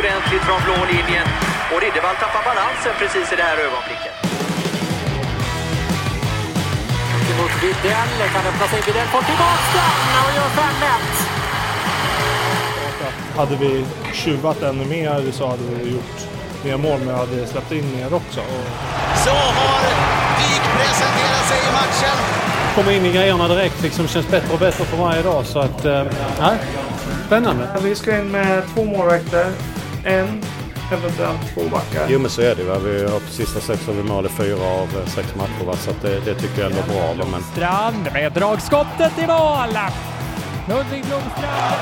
Ordentligt från blå linjen. Och Riddervall tappar balansen precis i det här ögonblicket. Mot Widell, kan öppna sig. Widell får tillbaka den och gör 5-1. Hade vi tjuvat ännu mer så hade vi gjort mer mål, men hade släppt in mer också. Och Så har Wijk presenterat sig i matchen. komma in i grejerna direkt liksom känns bättre och bättre för varje dag. Så att, eh, nej, spännande. Vi ska in med två målvakter, en, eventuellt två backar. Jo men så är det. Va? Vi har på sista sex har vi mål i fyra av eh, sex matcher. Va? Så att det, det tycker jag ändå är bra. Men Strand med dragskottet i mål! Ludvig Blomstrand.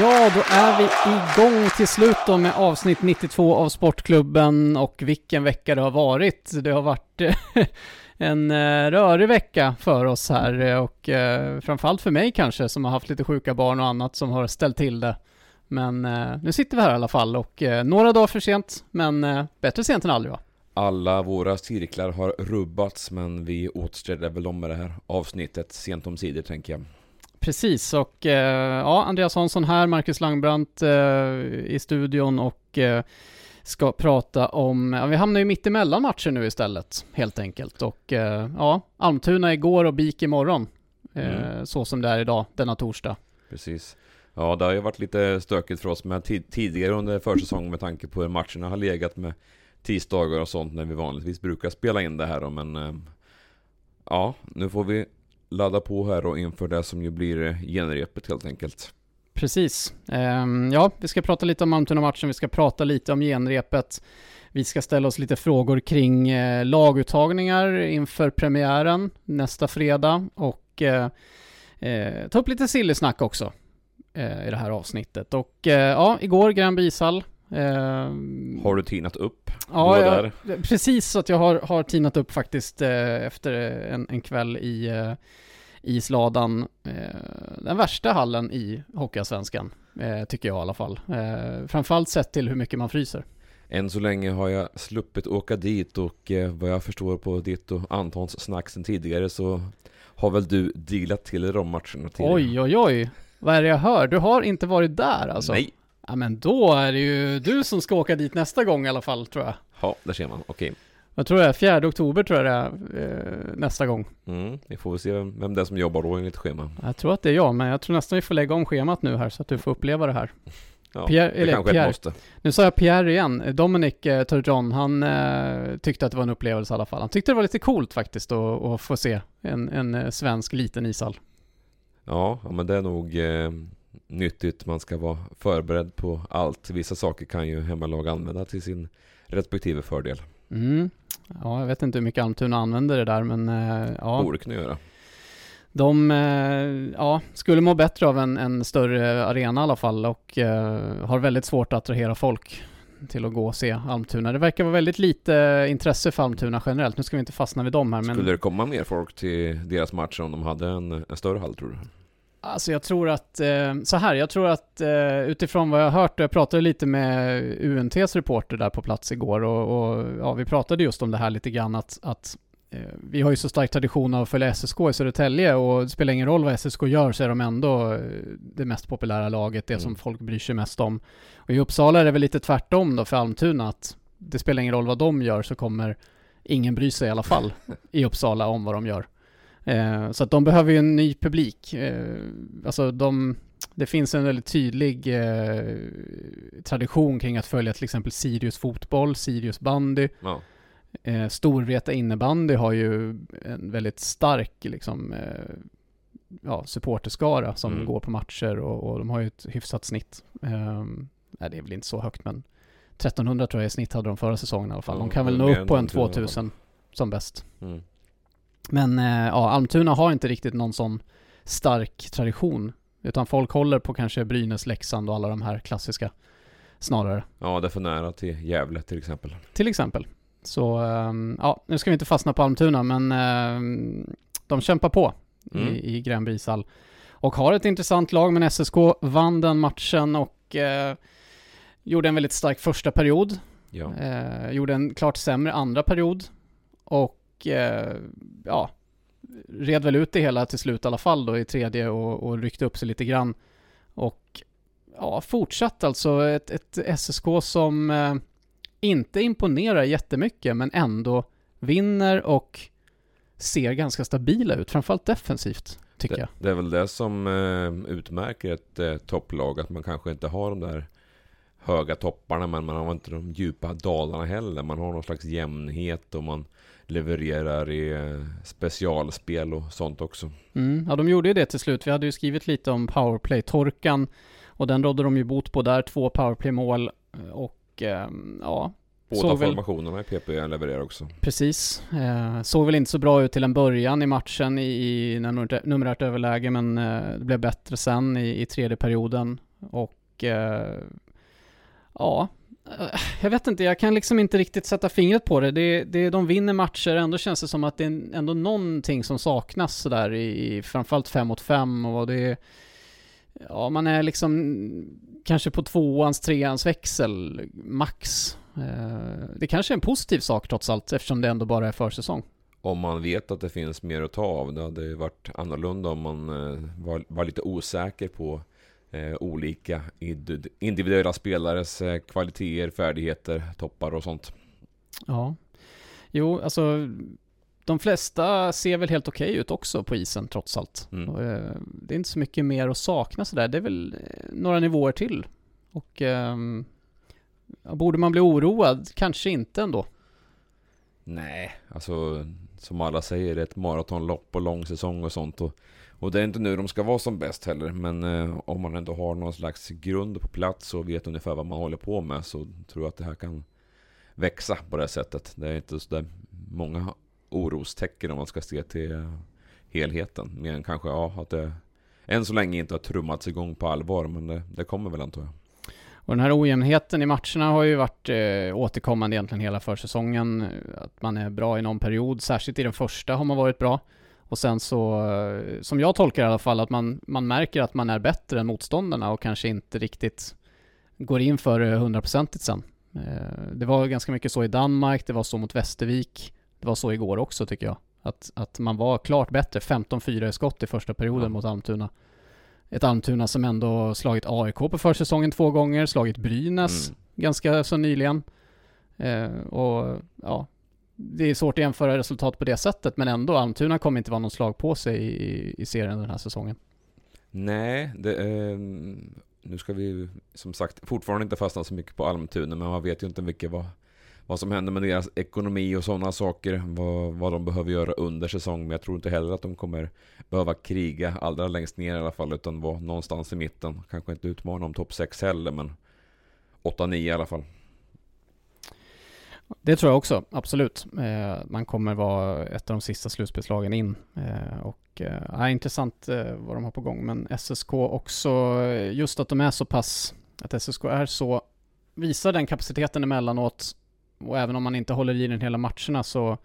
Ja, då är vi igång till slut då med avsnitt 92 av Sportklubben och vilken vecka det har varit. Det har varit en eh, rörig vecka för oss här eh, och eh, framförallt för mig kanske som har haft lite sjuka barn och annat som har ställt till det. Men nu sitter vi här i alla fall och några dagar för sent, men bättre sent än aldrig va? Alla våra cirklar har rubbats men vi återställer väl dem med det här avsnittet sent om sidor tänker jag. Precis, och ja, Andreas Hansson här, Marcus Langbrandt eh, i studion och ska prata om, ja, vi hamnar ju mitt emellan matcher nu istället, helt enkelt. Och eh, ja, Almtuna igår och BIK imorgon, eh, Mm. så som det är idag, denna torsdag. Precis. Ja, det har ju varit lite stökigt för oss med tid- tidigare under försäsongen med tanke på hur matcherna har legat med tisdagar och sånt när vi vanligtvis brukar spela in det här då, men eh, ja, nu får vi ladda på här och inför det som ju blir genrepet helt enkelt. Precis. Ehm, ja, vi ska prata lite om Almtuna-matchen, vi ska prata lite om genrepet. Vi ska ställa oss lite frågor kring eh, laguttagningar inför premiären nästa fredag och eh, eh, ta upp lite sillysnack också i det här avsnittet. Och ja, igår Gränby ishall. ehm, Har du tinat upp? Ja, jag, precis så att jag har, har tinat upp faktiskt efter en, en kväll i eh, isladan. Eh, den värsta hallen i Hockeyallsvenskan, eh, tycker jag i alla fall. Eh, framförallt sett till hur mycket man fryser. Än så länge har jag sluppit åka dit och vad jag förstår på ditt och Antons snack sen tidigare så har väl du dealat till dig de matcherna tidigare? Oj, oj, oj. Vad är det jag hör? Du har inte varit där alltså? Nej! Ja, men då är det ju du som ska åka dit nästa gång i alla fall, tror jag. Ja, där ser man. Okej. Jag tror det är 4 oktober tror jag det är eh, nästa gång. Mm, vi får väl se vem, vem det är som jobbar då enligt schema. Jag tror att det är jag, men jag tror nästan vi får lägga om schemat nu här så att du får uppleva det här. Ja, Pierre- det eller kanske Pierre. måste. Nu sa jag Pierre igen. Dominic eh, Turgeon, han eh, tyckte att det var en upplevelse i alla fall. Han tyckte det var lite coolt faktiskt att, att få se en, en eh, svensk liten ishall. Ja, ja, men det är nog eh, nyttigt. Man ska vara förberedd på allt. Vissa saker kan ju hemmalag använda till sin respektive fördel. Mm. Ja, jag vet inte hur mycket Almtuna använder det där, men eh, ja. Borde kunna göra. De eh, ja, skulle må bättre av en, en större arena i alla fall och eh, har väldigt svårt att attrahera folk till att gå och se Almtuna. Det verkar vara väldigt lite intresse för Almtuna generellt. Nu ska vi inte fastna vid dem här, men... Skulle det komma mer folk till deras matcher om de hade en, en större hall tror du? Alltså jag tror att, eh, så här, jag tror att eh, utifrån vad jag har hört, och jag pratade lite med UNTs reporter där på plats igår och, och ja, vi pratade just om det här lite grann att, att eh, vi har ju så stark tradition av att följa SSK i Södertälje och det spelar ingen roll vad SSK gör så är de ändå det mest populära laget, det som Mm. folk bryr sig mest om. Och i Uppsala är det väl lite tvärtom då för Almtuna att det spelar ingen roll vad de gör så kommer ingen bry sig i alla fall i Uppsala om vad de gör. Eh, så att de behöver ju en ny publik. Eh, alltså de, det finns en väldigt tydlig eh, tradition kring att följa till exempel Sirius fotboll, Sirius bandy. Ja. Eh, Storvreta innebandy har ju en väldigt stark liksom, eh, ja, supporterskara som Mm. går på matcher och, och de har ju ett hyfsat snitt. Eh, nej, det är väl inte så högt men 1300 tror jag i snitt hade de förra säsongen i alla fall. De kan väl nå upp på en 2000 i alla fall. 2000 som bäst. Mm. Men eh, ja, Almtuna har inte riktigt någon sån stark tradition. Utan folk håller på kanske Brynäs, Leksand och alla de här klassiska snarare. Ja, det är för nära till Gävle till exempel. Till exempel. Så ehm, ja, nu ska vi inte fastna på Almtuna, men ehm, de kämpar på Mm. i, i Gränby ishall. Och har ett intressant lag, men SSK vann den matchen och eh, gjorde en väldigt stark första period. Ja. Eh, gjorde en klart sämre andra period. Och eh, ja, red väl ut det hela till slut i alla fall då i tredje och, och ryckte upp sig lite grann. Och ja, fortsatt alltså ett, ett SSK som eh, inte imponerar jättemycket men ändå vinner och ser ganska stabila ut, framförallt defensivt tycker det, jag. det är väl det som eh, utmärker ett eh, topplag, att man kanske inte har de där höga topparna, men man har inte de djupa dalarna heller. Man har någon slags jämnhet och man levererar i eh, specialspel och sånt också. Mm, ja, de gjorde ju det till slut. Vi hade ju skrivit lite om powerplay-torkan och den rådde de ju bot på där, två powerplay-mål och ehm, ja, Båda väl- formationerna i PP levererar också. Precis. Eh, såg väl inte så bra ut till en början i matchen i, numerärt- överläge, men eh, det blev bättre sen i, i tredje perioden. Och eh, ja, eh, Eh, jag vet inte, jag kan liksom inte riktigt sätta fingret på det. det, det de vinner matcher, ändå känns det som att det är ändå någonting som saknas sådär i, i framförallt fem mot fem och det är Ja, man är liksom kanske på tvåans, treans växel, max. Eh, det kanske är en positiv sak trots allt, eftersom det ändå bara är försäsong. Om man vet att det finns mer att ta av. Det hade ju varit annorlunda om man eh, var, var lite osäker på eh, olika id- individuella spelares eh, kvaliteter, färdigheter, toppar och sånt. Ja. Jo, alltså de flesta ser väl helt okej ut också på isen trots allt. Mm. Och, eh, Det är inte så mycket mer att sakna sådär. Det är väl eh, några nivåer till. Och ja, borde man bli oroad? Kanske inte ändå. Nej, alltså som alla säger, det är ett maratonlopp och lång säsong och sånt. Och, och det är inte nu de ska vara som bäst heller. Men eh, om man ändå har någon slags grund på plats och vet ungefär vad man håller på med så tror jag att det här kan växa på det här sättet. Det är inte så där många orostecken om man ska se till helheten. Mer än kanske ja, att det än så länge inte har trummats igång på allvar. Men det, det kommer väl antar jag. Och den här ojämnheten i matcherna har ju varit eh, återkommande egentligen hela försäsongen. Att man är bra i någon period, särskilt i den första har man varit bra. Och sen så, som jag tolkar i alla fall, att man, man märker att man är bättre än motståndarna och kanske inte riktigt går in för det hundraprocentigt sen. Eh, det var ganska mycket så i Danmark, det var så mot Västervik, det var så igår också tycker jag. Att, att man var klart bättre, 15-4 i skott i första perioden Ja. mot Almtuna. Ett Almtuna som ändå slagit AIK på försäsongen två gånger, slagit Brynäs Mm. ganska så nyligen. Eh, och ja, det är svårt att jämföra resultat på det sättet, men ändå, Almtuna kommer inte vara någon slag på sig i, i serien den här säsongen. Nej, det, eh, nu ska vi som sagt fortfarande inte fastna så mycket på Almtuna, men man vet ju inte mycket vad, vad som händer med deras ekonomi och sådana saker, vad, vad de behöver göra under säsong, men jag tror inte heller att de kommer behöva kriga allra längst ner i alla fall, utan vara någonstans i mitten. Kanske inte utmana om topp 6 heller, men 8-9 i alla fall. Det tror jag också, absolut. Eh, man kommer vara ett av de sista slutspelslagen in. Eh, och eh, ja, intressant eh, vad de har på gång. Men SSK också, just att de är så pass, att SSK är så, visar den kapaciteten emellanåt. Och även om man inte håller i den hela matcherna så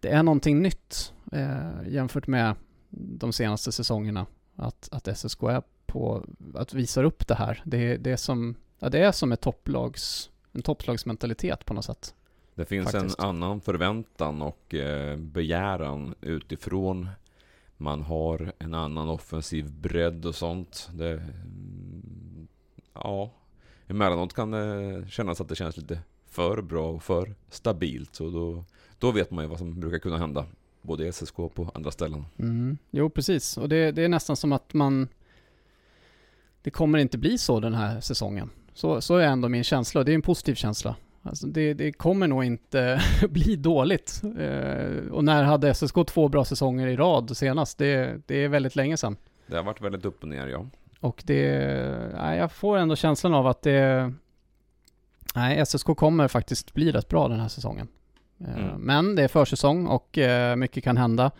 det är någonting nytt eh, jämfört med de senaste säsongerna. Att, att SSK är på, att visar upp det här. Det, det, är som, ja, det är som ett topplags, en topplagsmentalitet på något sätt. Det finns Faktiskt. en annan förväntan och eh, begäran utifrån. Man har en annan offensiv bredd och sånt. Det, ja, emellanåt kan det kännas att det känns lite för bra och för stabilt. Så då, då vet man ju vad som brukar kunna hända. Både i SSK och på andra ställen. Mm. Jo, precis. Och det, det är nästan som att man... Det kommer inte bli så den här säsongen. Så, så är ändå min känsla det är en positiv känsla. Alltså det, det kommer nog inte bli dåligt. Eh, och när hade SSK två bra säsonger i rad senast? Det, det är väldigt länge sedan. Det har varit väldigt upp och ner, ja. Och det... Nej, jag får ändå känslan av att det... Nej, SSK kommer faktiskt bli rätt bra den här säsongen. Eh, Mm. Men det är försäsong och eh, mycket kan hända.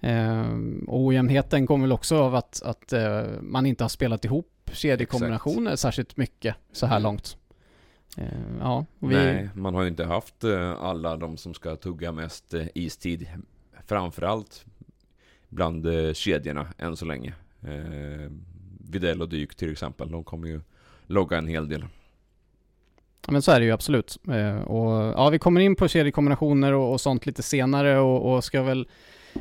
Eh, och ojämnheten kommer väl också av att, att eh, man inte har spelat ihop kedjekombinationer särskilt mycket så här Mm. långt. Eh, ja, vi, Nej, man har ju inte haft eh, alla de som ska tugga mest eh, istid. Framförallt bland kedjorna än så länge. Eh, Videll och Dyk till exempel, de kommer ju logga en hel del. Ja, men så är det ju absolut. Eh, och, ja, vi kommer in på kedjekombinationer och, och sånt lite senare och, och ska väl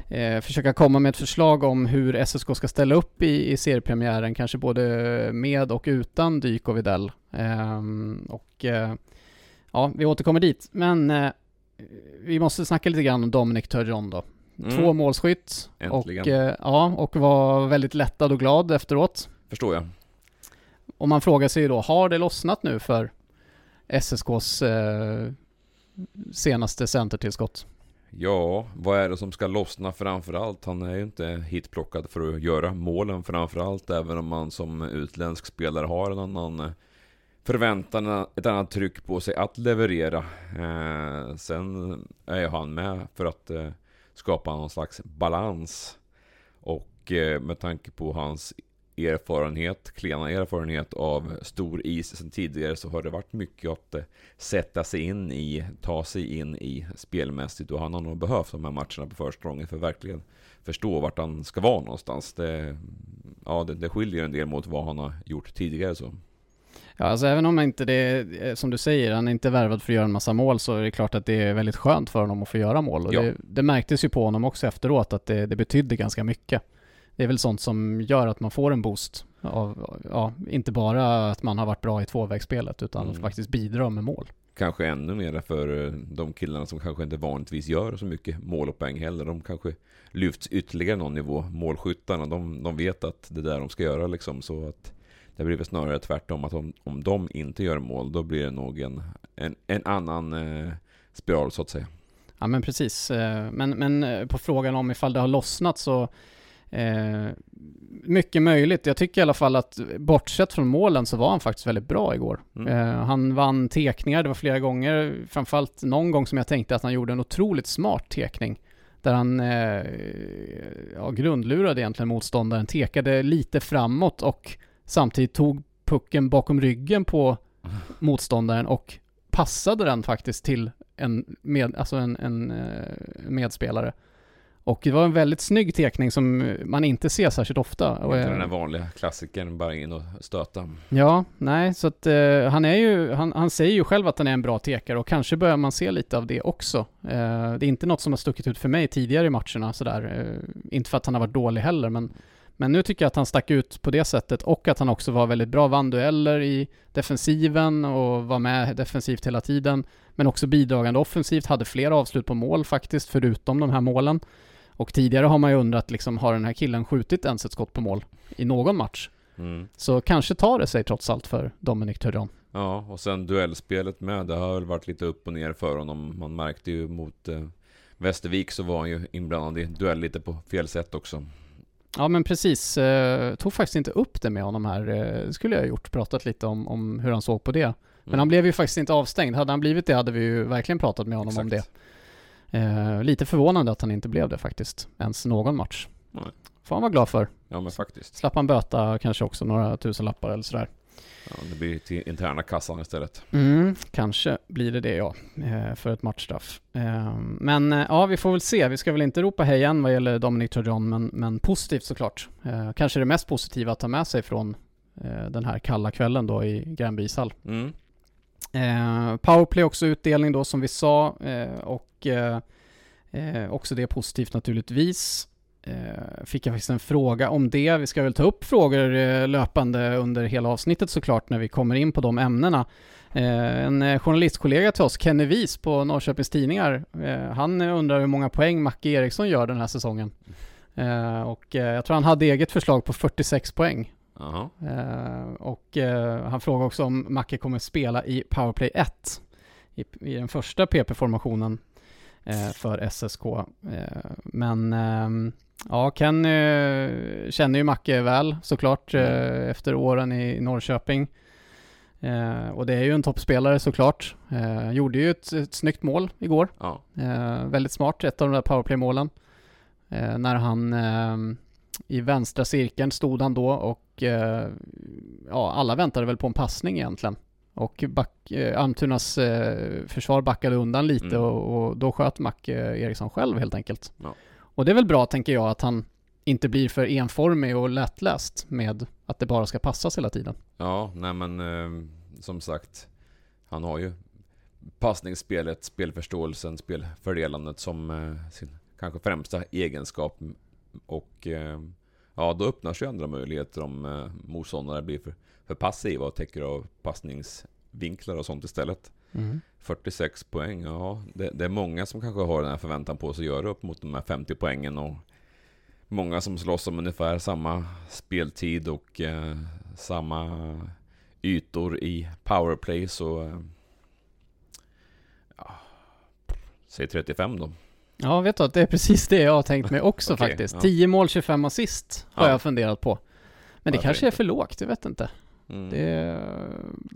eh, försöka komma med ett förslag om hur SSK ska ställa upp i, i seriepremiären, kanske både med och utan Dyk och Videll. Ehm, och eh, ja, vi återkommer dit. Men eh, vi måste snacka lite grann om Dominic Törjon då. Mm. Två målskytt och, Äntligen. eh, ja, och var väldigt lättad och glad efteråt. Förstår jag. Och man frågar sig ju då, har det lossnat nu för SSKs eh, senaste centertillskott? Ja, vad är det som ska lossna framförallt? Han är ju inte hitplockad för att göra målen framförallt, även om man som utländsk spelare har en annan eh, förväntan, ett annat tryck på sig att leverera. Eh, sen är ju han med för att eh, skapa någon slags balans. Och eh, med tanke på hans erfarenhet, klena erfarenhet av stor is sen tidigare så har det varit mycket att eh, sätta sig in i, ta sig in i spelmässigt och han har nog behövt de här matcherna på försprånget för att verkligen förstå vart han ska vara någonstans. Det, ja, det, det skiljer en del mot vad han har gjort tidigare så. Ja, alltså även om inte det eh, som du säger, han är inte värvad för att göra en massa mål så är det klart att det är väldigt skönt för honom att få göra mål. Och Ja. det, det märktes ju på honom också efteråt att det, det betydde ganska mycket. Det är väl sånt som gör att man får en boost av, ja, inte bara att man har varit bra i tvåvägsspelet utan Mm. faktiskt bidra med mål. Kanske ännu mer för eh, de killarna som kanske inte vanligtvis gör så mycket mål och poäng heller. De kanske lyfts ytterligare någon nivå. Målskyttarna, de, de vet att det är där de ska göra liksom. Så att det blir väl snarare tvärtom. Att om, om de inte gör mål, då blir det nog en, en, en annan eh, spiral så att säga. Ja men precis. Eh, Men, men eh, på frågan om ifall det har lossnat så eh, mycket möjligt. Jag tycker i alla fall att bortsett från målen så var han faktiskt väldigt bra igår. Mm. Eh, han vann tekningar, det var flera gånger, framförallt någon gång som jag tänkte att han gjorde en otroligt smart tekning. Där han eh, ja, grundlurade egentligen motståndaren, tekade lite framåt och samtidigt tog pucken bakom ryggen på motståndaren och passade den faktiskt till en, med, alltså en, en eh, medspelare. Och det var en väldigt snygg tekning som man inte ser särskilt ofta. Inte eh, den här vanliga klassikern, bara in och stöta. Ja, nej, så att eh, han är ju, han, han säger ju själv att han är en bra tekare och kanske börjar man se lite av det också. Eh, det är inte något som har stuckit ut för mig tidigare i matcherna sådär. Eh, inte för att han har varit dålig heller, men, men nu tycker jag att han stack ut på det sättet och att han också var väldigt bra, vann dueller i defensiven och var med defensivt hela tiden. Men också bidragande offensivt, hade fler avslut på mål faktiskt, förutom de här målen. Och tidigare har man ju undrat liksom, har den här killen skjutit ens ett skott på mål i någon match? Mm. Så kanske tar det sig trots allt för Dominic Törjon. Ja, och sen duellspelet med. Det har väl varit lite upp och ner för honom. Man märkte ju mot eh, Västervik så var han ju inblandad i duell lite på fel sätt också. Ja men precis, eh, tog faktiskt inte upp det med honom här. Eh, skulle jag ha gjort, pratat lite om, om hur han såg på det. Men Mm. han blev ju faktiskt inte avstängd. Hade han blivit det hade vi ju verkligen pratat med honom om det. Eh, lite förvånande att han inte blev det faktiskt, ens någon match. Nej. Får han vara glad för. Ja men faktiskt. Slapp han böta kanske också några tusen lappar eller sådär. Ja, det blir till interna kassan istället. Mm, kanske blir det det ja, eh, för ett matchstraff. Eh, Men eh, ja, vi får väl se. Vi ska väl inte ropa hej än vad gäller Dominic Törjon, men, men positivt såklart. Kanske det mest positiva att ta med sig från den här kalla kvällen då i Gränby ishall. Mm. Powerplay också utdelning då som vi sa eh, och eh, eh, också det är positivt naturligtvis. Eh, fick jag faktiskt en fråga om det. Vi ska väl ta upp frågor löpande under hela avsnittet såklart när vi kommer in på de ämnena. En journalistkollega till oss, Kenny Wies på Norrköpings Tidningar, han undrar hur många poäng Macke Eriksson gör den här säsongen. Och jag tror han hade eget förslag på 46 poäng. Jaha. Eh, och han frågar också om Macke kommer spela i Powerplay 1 i, den första PP-formationen för SSK. Eh, men ehm, ja, Ken eh, känner ju Macke väl såklart eh, efter åren i Norrköping. Eh, och det är ju en toppspelare såklart. Eh, gjorde ju ett, ett snyggt mål igår. Ja. Eh, väldigt smart, ett av de där powerplay-målen. Eh, när han eh, i vänstra cirkeln stod han då och eh, ja, alla väntade väl på en passning egentligen. Och back, eh, Almtunas eh, försvar backade undan lite Mm. och, och då sköt Macke Eriksson själv helt enkelt. Ja. Och det är väl bra tänker jag att han inte blir för enformig och lättläst med att det bara ska passas hela tiden. Ja, nej men eh, som sagt. Han har ju passningsspelet, spelförståelsen, spelfördelandet som eh, sin kanske främsta egenskap. Och eh, ja, då öppnar sig andra möjligheter om eh, motståndare blir för, för passiva och täcker av passningsvinklar och sånt istället. 46 poäng, ja det, det är många som kanske har den här förväntan på sig att göra upp mot de här 50 poängen och många som slåss om ungefär samma speltid och eh, samma ytor i powerplay så eh, ja, säg 35 då. Ja, vet du att det är precis det jag har tänkt mig också Okej, faktiskt. ja. 10 mål, 25 assist har Ja. jag funderat på. Men det Varför kanske är inte? för lågt, jag vet inte. Mm. Det,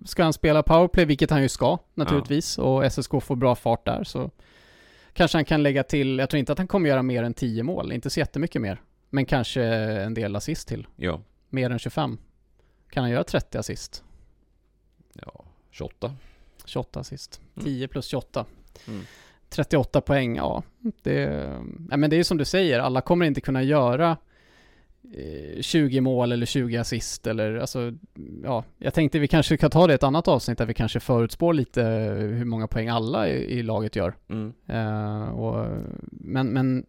ska han spela powerplay, vilket han ju ska naturligtvis, och SSK får bra fart där så kanske han kan lägga till, jag tror inte att han kommer göra mer än 10 mål, inte så jättemycket mer. Men kanske en del assist till. Ja, Mer än 25. Kan han göra 30 assist? ja, 28. 28 assist. Mm. 10 plus 28. Mm. 38 poäng, ja. Det, nej, men det är som du säger, alla kommer inte kunna göra 20 mål eller 20 assist eller alltså, ja. Jag tänkte vi kanske kan ta det i ett annat avsnitt där vi kanske förutspår lite hur många poäng alla i, i laget gör. Mm. Eh, och, men, men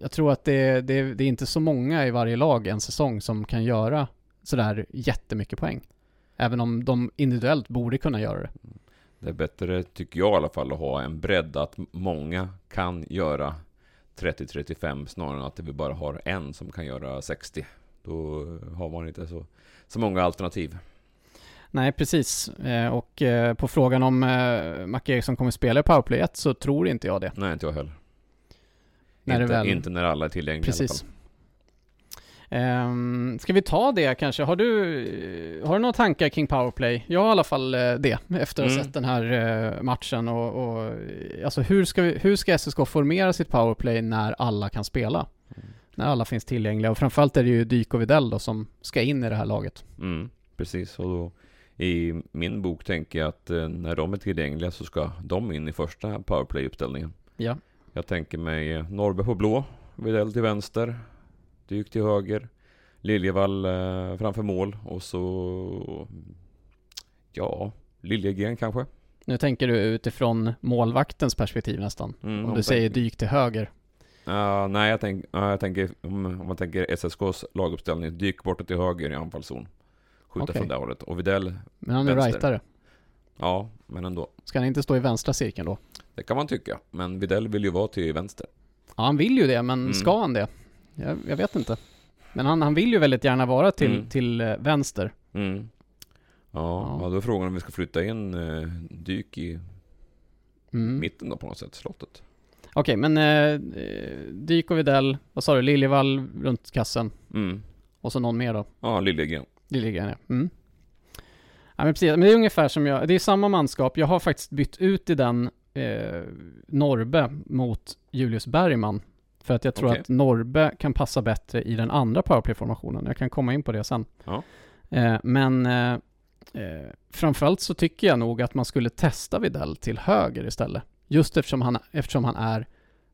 jag tror att det, det, det är inte så många i varje lag en säsong som kan göra sådär jättemycket poäng. Även om de individuellt borde kunna göra det. Det är bättre, tycker jag i alla fall, att ha en bredd att många kan göra 30-35 snarare än att vi bara har en som kan göra 60. Då har man inte så, så många alternativ. Nej, precis. Eh, och eh, på frågan om eh, Macke Eriksson kommer spela i Powerplay 1 så tror inte jag det. Nej, inte jag heller. När inte, väl- inte när alla är tillgängliga i alla Precis. fall. Um, ska vi ta det kanske? Har du, har du några tankar kring Powerplay? Jag har i alla fall eh, det, efter att ha Mm. sett den här eh, matchen och, och alltså hur ska, vi, hur ska SSK formera sitt Powerplay när alla kan spela? Mm. När alla finns tillgängliga och framförallt är det ju Dyk och Videll då som ska in i det här laget. Mm, precis, och då i min bok tänker jag att eh, när de är tillgängliga så ska de in i första powerplay-uppställningen. Ja. Jag tänker mig Norrby på blå, Widell till vänster, Dyk till höger, Liljevall eh, framför mål och så... Ja, Liljegren kanske? Nu tänker du utifrån målvaktens perspektiv nästan. Mm, om du säger Dyk till höger. Ja, nej, jag, tänk, ja, jag tänker om, om man tänker SSKs laguppställning, Dyk borta till höger i anfallszon. Skjuta Okej. från det hållet. Och Widell, Men han är Vänster. rightare. ja, men ändå. Ska han inte stå i vänstra cirkeln då? Det kan man tycka, men Widell vill ju vara till vänster. Ja, han vill ju det, men Mm. ska han det? Jag, jag vet inte. Men han, han vill ju väldigt gärna vara till, Mm. till eh, vänster. Mm. Ja, Ja. då är frågan om vi ska flytta in eh, Dyk i Mm. mitten då på något sätt, slottet. Okej, men eh, eh, Dyk och Videll, vad sa du, Liljevall runt kassen Mm. och så någon mer då? Ja, Liljegren. Liljegren ja. Mm. Ja men precis, men det är ungefär som jag, det är samma manskap. Jag har faktiskt bytt ut i den eh, Norbe mot Julius Bergman. För att jag tror Okej. att Norbe kan passa bättre i den andra powerplay-formationen. Jag kan komma in på det sen. Ja. Eh, men eh, eh, framförallt så tycker jag nog att man skulle testa Videll till höger istället. Just eftersom han, eftersom han är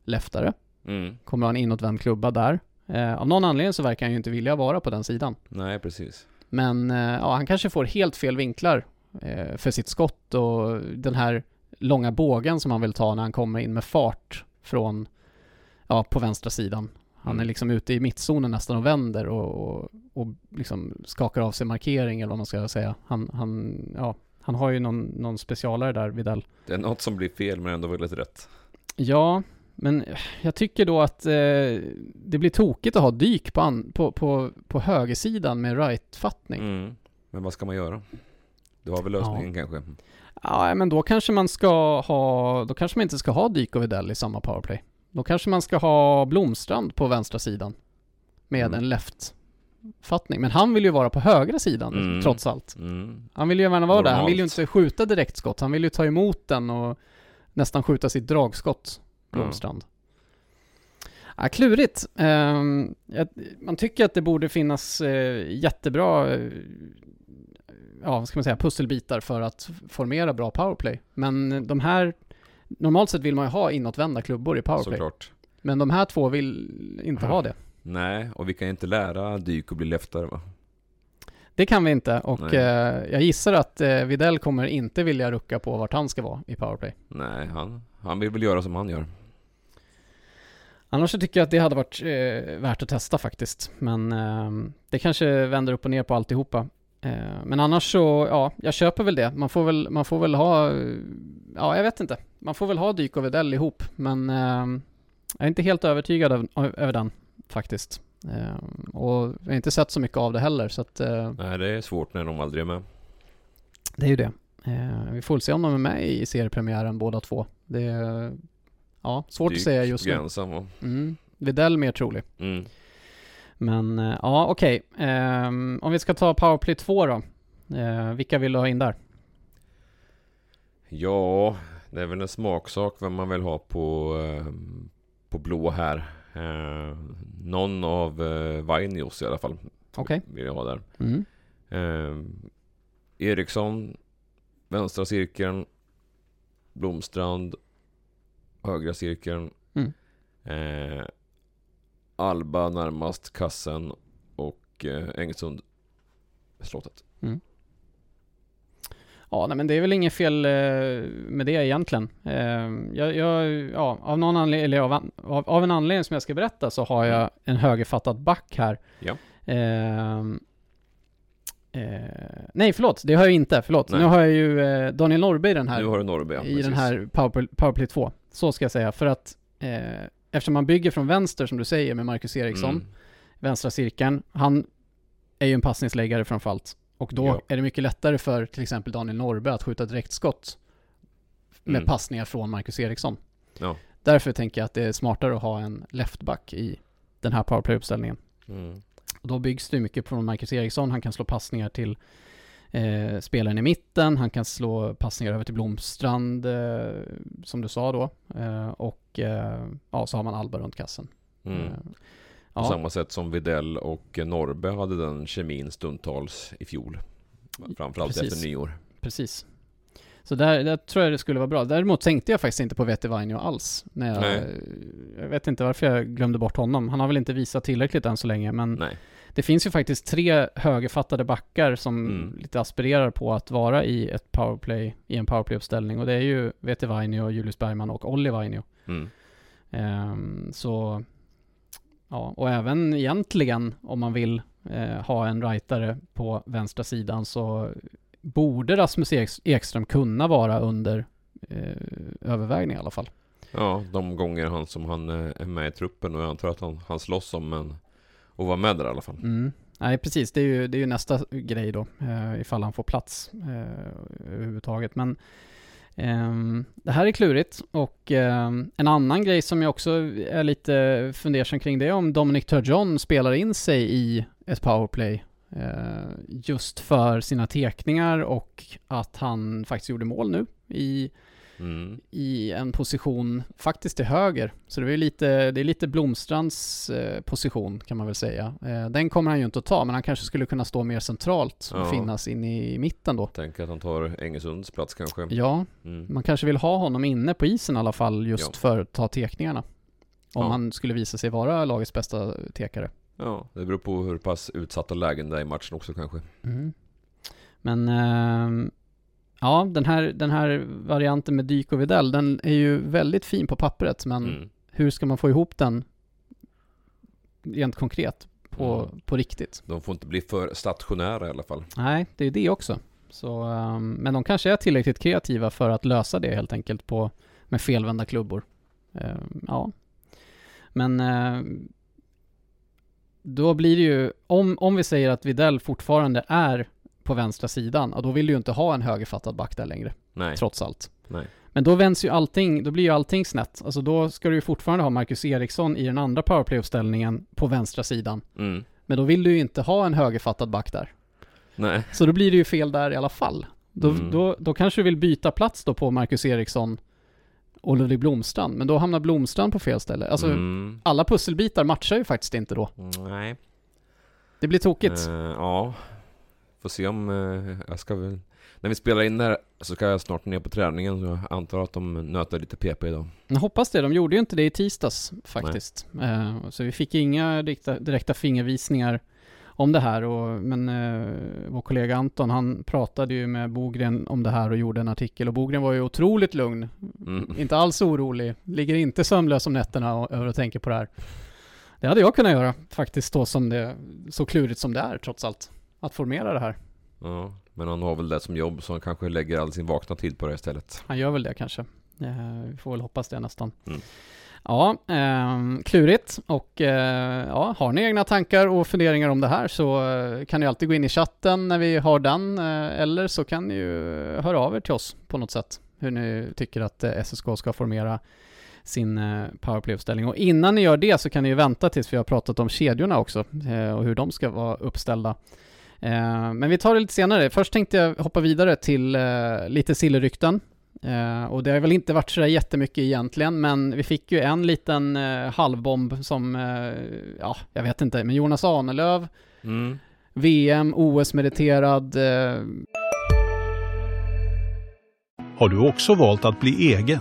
leftare. Mm. Kommer ha en inåtvänd klubba där. Eh, av någon anledning så verkar han ju inte vilja vara på den sidan. Nej, precis. Men eh, ja, han kanske får helt fel vinklar för sitt skott och den här långa bågen som han vill ta när han kommer in med fart från, ja, på vänstra sidan. Han är Mm. liksom ute i mittzonen nästan och vänder och, och, och liksom skakar av sig markering eller vad man ska säga. Han, han, ja, han har ju någon, någon specialare där, Videll. Det är något som blir fel men ändå väldigt rätt. Ja, men jag tycker då att eh, det blir tokigt att ha dyk på, an, på, på, på högersidan med right-fattning. Mm. Men vad ska man göra? Du har väl lösningen kanske? Ja, men då kanske man ska ha, då kanske man inte ska ha Dyk och Widell i samma powerplay. Då kanske man ska ha Blomstrand på vänstra sidan. Med Mm. en left missuppfattning. Men han vill ju vara på högra sidan, Mm. trots allt. Mm. Han vill ju gärna vara där. Han vill ju Normalt. inte skjuta direktskott. Han vill ju ta emot den och nästan skjuta sitt dragskott, Blomstrand. Ja, klurigt. Ehm, man tycker att det borde finnas eh, jättebra, eh, ja vad ska man säga, pusselbitar för att formera bra powerplay. Men de här, normalt sett vill man ju ha inåtvända klubbor i powerplay. Såklart. Men de här två vill inte ha det. Nej, och vi kan inte lära Dyk att bli leftare va? Det kan vi inte och eh, jag gissar att eh, Videll kommer inte vilja rucka på vart han ska vara i powerplay. Nej, han, han vill väl göra som han gör. Annars så tycker jag att det hade varit eh, värt att testa faktiskt. Men eh, det kanske vänder upp och ner på alltihopa. Eh, men annars så, ja, jag köper väl det. Man får väl, man får väl ha, ja jag vet inte. Man får väl ha Dyk och Widell ihop. Men eh, jag är inte helt övertygad över den faktiskt. Eh, och jag har inte sett så mycket av det heller så att eh, Nej, det är svårt när de aldrig är med. det är ju det. Eh, vi får väl se om de är med i seriepremiären båda två. Det är, ja, svårt Dyk att säga just nu. ensam va? Mm. Widell mer trolig. Mm. Men eh, ja, okej. Ehm, om vi ska ta Powerplay 2 då. Eh, vilka vill du ha in där? Ja, det är väl en smaksak vem man vill ha på, eh, på blå här. Eh, någon av eh, Vainios i alla fall. Okej. Vill jag ha där. Mm. Eh, Eriksson, vänstra cirkeln. Blomstrand, högra cirkeln. Mm. Eh, Alba närmast kassen och eh, Engsund slottet. Ja, nej, men det är väl inget fel eh, med det egentligen. Eh, jag, jag, ja, av, någon anledning, eller av, av, av en anledning som jag ska berätta så har jag en högerfattad back här. Ja. Ehm, eh, nej, förlåt. Det har jag inte. Förlåt. Nej. Nu har jag ju eh, Daniel Norrby i den här. Nu har du Norrby, ja, I precis. den här Powerplay, Powerplay 2. Så ska jag säga. För att eh, eftersom man bygger från vänster som du säger med Marcus Eriksson, Mm. vänstra cirkeln. Han är ju en passningsläggare framförallt. Och då Ja. är det mycket lättare för till exempel Daniel Norrby att skjuta direktskott med Mm. passningar från Marcus Eriksson. Ja. Därför tänker jag att det är smartare att ha en leftback i den här powerplay-uppställningen. Mm. Och då byggs det mycket från Marcus Eriksson. Han kan slå passningar till eh, spelaren i mitten. Han kan slå passningar över till Blomstrand, eh, som du sa då. Eh, och eh, ja, så har man Alba runt kassen. Mm. Eh, På ja, samma sätt som Videll och Norrby hade den kemin stundtals i fjol. Framförallt Precis. efter nyår. precis. Så där, där tror jag det skulle vara bra. Däremot tänkte jag faktiskt inte på Vetevainio alls. När jag, jag vet inte varför jag glömde bort honom. Han har väl inte visat tillräckligt än så länge, men Nej. Det finns ju faktiskt tre högerfattade backar som Mm. lite aspirerar på att vara i ett powerplay, i en powerplay-uppställning. Och det är ju Vetevainio, Julius Bergman och Olli Vainio. Mm. Ehm, så, ja, och även egentligen om man vill eh, ha en rightare på vänstra sidan så borde Rasmus Eks- Ekström kunna vara under eh, övervägning i alla fall. Ja, de gånger han som han eh, är med i truppen och jag antar att han, han slåss om en och vara med där i alla fall. Mm. Nej, precis. Det är ju, det är ju nästa grej då, eh, ifall han får plats eh, överhuvudtaget. Men eh, det här är klurigt och eh, en annan grej som jag också är lite fundersam kring det är om Dominic Turgeon spelar in sig i ett powerplay eh, just för sina tekningar och att han faktiskt gjorde mål nu i Mm. i en position faktiskt till höger. Så det är lite, det är lite Blomstrands eh, position kan man väl säga. Eh, den kommer han ju inte att ta, men han kanske skulle kunna stå mer centralt och Ja. finnas in i mitten då. Tänker att han tar Engesunds plats kanske. Ja, Mm. man kanske vill ha honom inne på isen i alla fall just Ja. för att ta tekningarna. Om Ja. han skulle visa sig vara lagets bästa tekare. Ja, det beror på hur pass utsatta lägen det är i matchen också kanske. Mm. Men ehm, ja, den här, den här varianten med Dyk och Videll, den är ju väldigt fin på pappret, men Mm. hur ska man få ihop den rent konkret på, Mm. på riktigt? De får inte bli för stationära i alla fall. Nej, det är det också. Så, ehm, men de kanske är tillräckligt kreativa för att lösa det helt enkelt på, med felvända klubbor. Ehm, ja. Men ehm, då blir det ju, om, om vi säger att Videll fortfarande är på vänstra sidan, ja, då vill du ju inte ha en högerfattad back där längre, Nej. trots allt. Nej. Men då vänds ju allting, då blir ju allting snett. Alltså då ska du ju fortfarande ha Marcus Eriksson i den andra powerplay-uppställningen på vänstra sidan. Mm. Men då vill du ju inte ha en högerfattad back där. Nej. Så då blir det ju fel där i alla fall. Då, Mm. då, då kanske du vill byta plats då på Marcus Eriksson och Ludvig Blomstrand, men då hamnar Blomstrand på fel ställe. Alltså, Mm. alla pusselbitar matchar ju faktiskt inte då. Nej. Det blir tokigt. Eh, ja. Får se om eh, jag ska väl... När vi spelar in där så ska jag snart ner på träningen. Så jag antar att de nöter lite PP idag. Jag hoppas det. De gjorde ju inte det i tisdags faktiskt. Eh, så vi fick inga direkta, direkta fingervisningar om det här. Och, men eh, vår kollega Anton, han pratade ju med Bogren om det här och gjorde en artikel. Och Bogren var ju otroligt lugn. Mm. Inte alls orolig. Ligger inte sömnlös om nätterna och, över att tänka på det här. Det hade jag kunnat göra faktiskt då som det, så klurigt som det är trots allt. Att formera det här. Ja, men han har väl det som jobb så han kanske lägger all sin vakna tid på det istället. Han gör väl det kanske. Eh, vi får väl hoppas det nästan. Mm. Ja, eh, klurigt. Och eh, ja, har ni egna tankar och funderingar om det här så eh, kan ni alltid gå in i chatten när vi har den. Eh, eller så kan ni ju höra av er till oss på något sätt. Hur ni tycker att SSK ska formera sin powerplay-uppställning. Och innan ni gör det så kan ni ju vänta tills vi har pratat om kedjorna också och hur de ska vara uppställda. Eh, men vi tar det lite senare. Först tänkte jag hoppa vidare till eh, lite sillerrykten. Eh, och det har väl inte varit så där jättemycket egentligen, men vi fick ju en liten halvbomb som, ja, jag vet inte, men Jonas Ahnelöv, Mm. VM, OS-meriterad, Har du också valt att bli egen?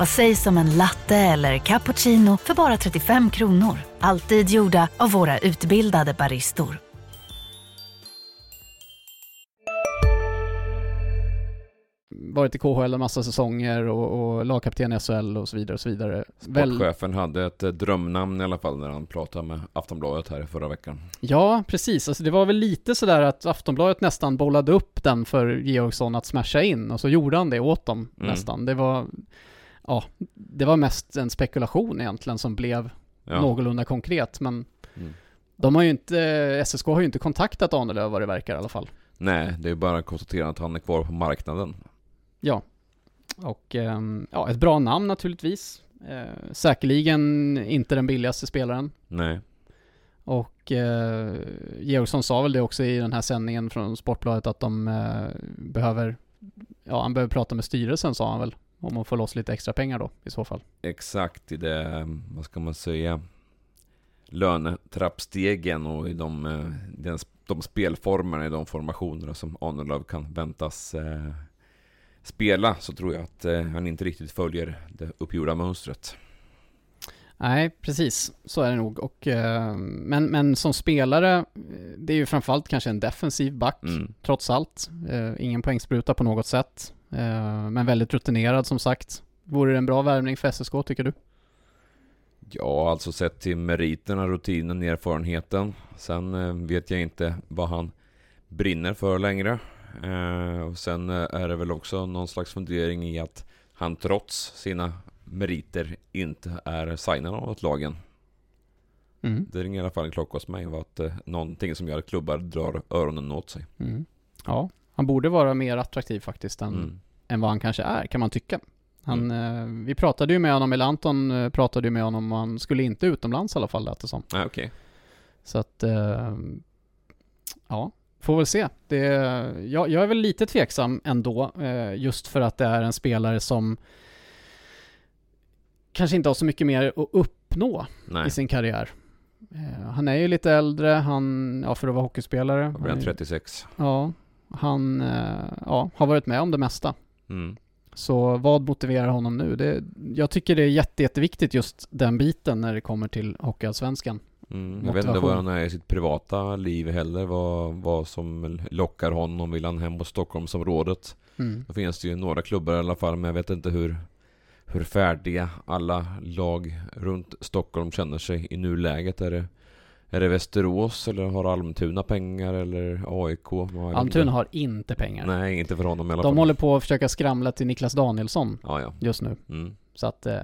Vad sägs om en latte eller cappuccino för bara 35 kronor? Alltid gjorda av våra utbildade baristor. varit i KHL en massa säsonger och, och lagkapten i SHL och så vidare och så vidare. Väl, Sportchefen hade ett eh, drömnamn i alla fall när han pratade med Aftonbladet här i förra veckan. ja, precis. Alltså det var väl lite sådär att Aftonbladet nästan bollade upp den för Georgsson att smasha in och så gjorde han det åt dem Mm. nästan. Det var, ja, det var mest en spekulation egentligen som blev Ja. någorlunda konkret, men Mm. de har ju inte, SSK har ju inte kontaktat Ahnelöv vad det verkar i alla fall. Nej, det är bara att konstatera att han är kvar på marknaden. Ja. Och ehm, ja, ett bra namn naturligtvis. Eh, säkerligen inte den billigaste spelaren. Nej. Och eh, Georgsson sa väl det också i den här sändningen från Sportbladet att de eh, behöver, ja han behöver prata med styrelsen sa han väl. Om att få loss lite extra pengar då i så fall. Exakt i det, vad ska man säga, lönetrappstegen och i de, eh, den, de spelformerna, i de formationerna som Ahnelöv kan väntas eh, spela, så tror jag att eh, han inte riktigt följer det uppgjorda mönstret. Nej, precis. Så är det nog. Och, eh, men, men som spelare, eh, det är ju framförallt kanske en defensiv back, Mm. trots allt. Eh, ingen poängspruta på något sätt. Eh, men väldigt rutinerad som sagt. Vore det en bra värvning för SSK tycker du? Ja, alltså sett till meriterna, rutinen, erfarenheten. Sen eh, vet jag inte vad han brinner för längre. Eh, och sen är det väl också någon slags fundering i att han trots sina meriter inte är signad av något lagen. Mm. Det ringer i alla fall en klocka hos mig var att eh, någonting som gör att klubbar drar öronen åt sig. Mm. Ja, han borde vara mer attraktiv faktiskt än, Mm. än vad han kanske är, kan man tycka. Han, eh, vi pratade ju med honom, eller Anton eh, pratade ju med honom och han skulle inte utomlands i alla fall lät det som. Ah, Okej. Så att, eh, ja, får väl se. Det, jag, jag är väl lite tveksam ändå, eh, just för att det är en spelare som kanske inte har så mycket mer att uppnå Nej. i sin karriär. Eh, han är ju lite äldre, han, ja för att vara hockeyspelare. Jag blir han är- 36. Ja, han eh, ja, har varit med om det mesta. Mm. Så vad motiverar honom nu? Det, jag tycker det är jätte, jätteviktigt just den biten när det kommer till Hockeyallsvenskan. Mm, jag vet inte vad han är i sitt privata liv heller, vad, vad som lockar honom. Vill han hem på Stockholmsområdet? Mm. Då finns det ju några klubbar i alla fall, men jag vet inte hur, hur färdiga alla lag runt Stockholm känner sig i nuläget. Är det, Är det Västerås eller har Almtuna pengar eller AIK? Almtuna har inte pengar. Nej, inte för honom i alla De fall. håller på att försöka skramla till Niklas Danielsson Ja, ja. just nu. Mm. Så att eh,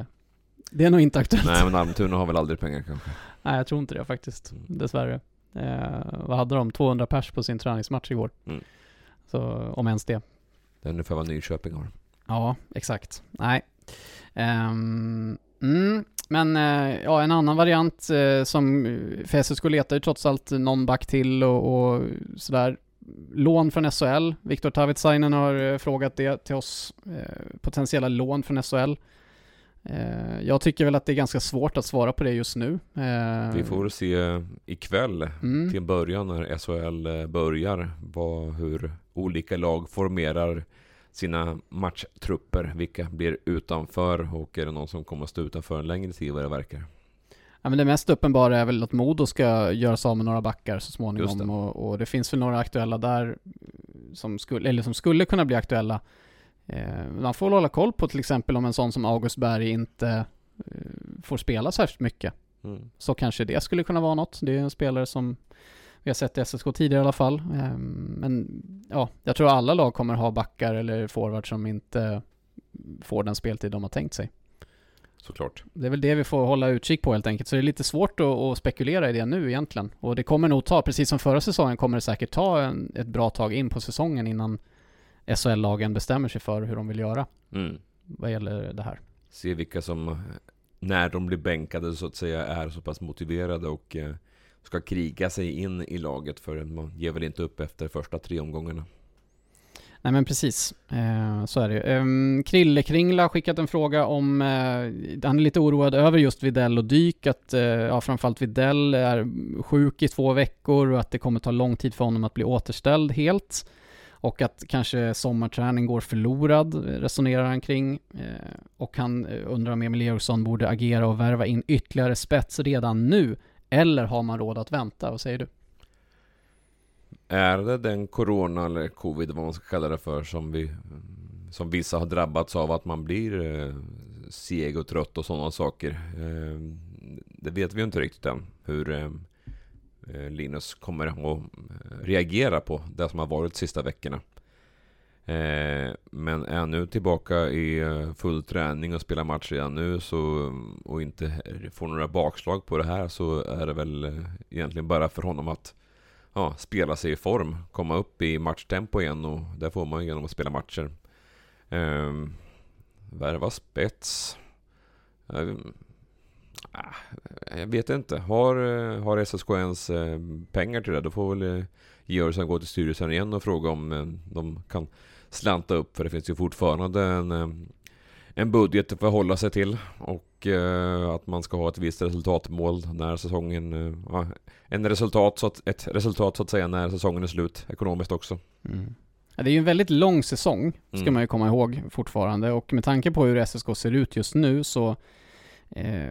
det är nog inte aktuellt. Nej, men Almtuna har väl aldrig pengar kanske. Nej, jag tror inte det faktiskt. Mm. Dessvärre. Eh, vad hade de? 200 pers på sin träningsmatch igår. Mm. Så, om ens det. Det är ungefär vad Nyköping har. Ja, exakt. Nej. Ehm, mm, men eh, ja, en annan variant eh, som för SSK letar ju trots allt någon back till och, och sådär. Lån från SHL. Viktor Tavitsainen har eh, frågat det till oss. Eh, potentiella lån från SHL. Eh, jag tycker väl att det är ganska svårt att svara på det just nu. Eh, Vi får se ikväll Mm. till början när SHL eh, börjar vad, hur olika lag formerar sina matchtrupper. Vilka blir utanför och är det någon som kommer att stå utanför en längre tid vad det verkar. Ja, men det mest uppenbara är väl att Modo ska göra sig av med några backar så småningom det. och, och det finns väl några aktuella där som skulle, eller som skulle kunna bli aktuella. Eh, man får väl hålla koll på till exempel om en sån som August Berg inte eh, får spela särskilt mycket. Mm. Så kanske det skulle kunna vara något. Det är en spelare som vi har sett i SSK tidigare i alla fall. Eh, men ja, jag tror alla lag kommer ha backar eller forwards som inte får den speltid de har tänkt sig. Såklart. Det är väl det vi får hålla utkik på helt enkelt. Så det är lite svårt att, att spekulera i det nu egentligen. Och det kommer nog ta, precis som förra säsongen, kommer det säkert ta en, ett bra tag in på säsongen innan SHL-lagen bestämmer sig för hur de vill göra Mm. vad gäller det här. Se vilka som, när de blir bänkade så att säga, är så pass motiverade och eh, ska kriga sig in i laget. För man ger väl inte upp efter första tre omgångarna. Nej men precis, eh, så är det ju. Um, Krille Kringla har skickat en fråga om, eh, han är lite oroad över just Videll och Dyk, att eh, ja, framförallt Videll är sjuk i två veckor och att det kommer ta lång tid för honom att bli återställd helt. Och att kanske sommarträning går förlorad, resonerar han kring. Eh, och han eh, undrar om Emil Eriksson borde agera och värva in ytterligare spets redan nu. Eller har man råd att vänta? Vad säger du? Är det den corona eller covid vad man ska kalla det för som vi som vissa har drabbats av att man blir eh, seg och trött och sådana saker. Eh, det vet vi ju inte riktigt än hur eh, eh Linus kommer att reagera på det som har varit de sista veckorna. Eh, men är nu tillbaka i eh, full träning och spelar match redan nu så, och inte får några bakslag på det här så är det väl eh, egentligen bara för honom att ja, spela sig i form, komma upp i matchtempo igen och det får man genom att spela matcher. Eh, värva spets. Eh, jag vet inte. Har, eh, har SSK ens pengar till det? Då får väl Georgsson gå till styrelsen igen och fråga om de kan slanta upp. För det finns ju fortfarande en, eh, en budget att förhålla sig till. Och eh, att man ska ha ett visst resultatmål när säsongen... Eh, ja, en resultat, så att, ett resultat så att säga när säsongen är slut ekonomiskt också. Ja, det är ju en väldigt lång säsong, ska Mm. man ju komma ihåg fortfarande. Och med tanke på hur SSK ser ut just nu så eh,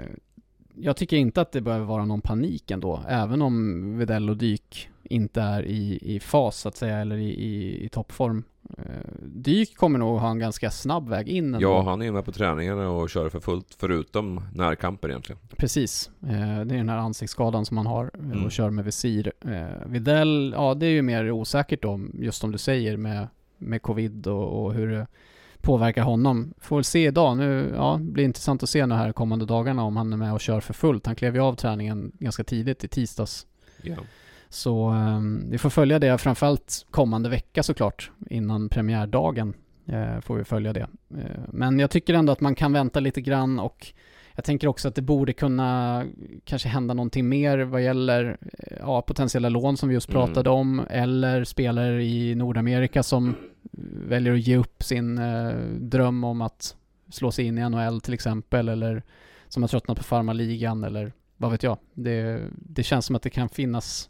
jag tycker inte att det behöver vara någon panik ändå. Även om Videll och Dyk inte är i, i fas så att säga, eller i, i, i toppform. Eh, Dyk kommer nog ha en ganska snabb väg in ändå. Ja, han är med på träningarna och kör för fullt förutom närkamper egentligen. Precis. Eh, det är den här ansiktsskadan som han har eh, Mm. och kör med visir. Videll, ja det är ju mer osäkert då, just som du säger med, med covid och, och hur påverkar honom. Får väl se idag. Nu, ja, det blir intressant att se nu här kommande dagarna om han är med och kör för fullt. Han klev ju av träningen ganska tidigt i tisdags. Ja. Så eh, vi får följa det framförallt kommande vecka såklart innan premiärdagen. Eh, får vi följa det. Eh, men jag tycker ändå att man kan vänta lite grann och jag tänker också att det borde kunna kanske hända någonting mer vad gäller eh, ja, potentiella lån som vi just Mm. pratade om eller spelare i Nordamerika som väljer att ge upp sin eh, dröm om att slå sig in i NHL till exempel eller som har tröttnat på farmaligan eller vad vet jag. Det, det känns som att det kan finnas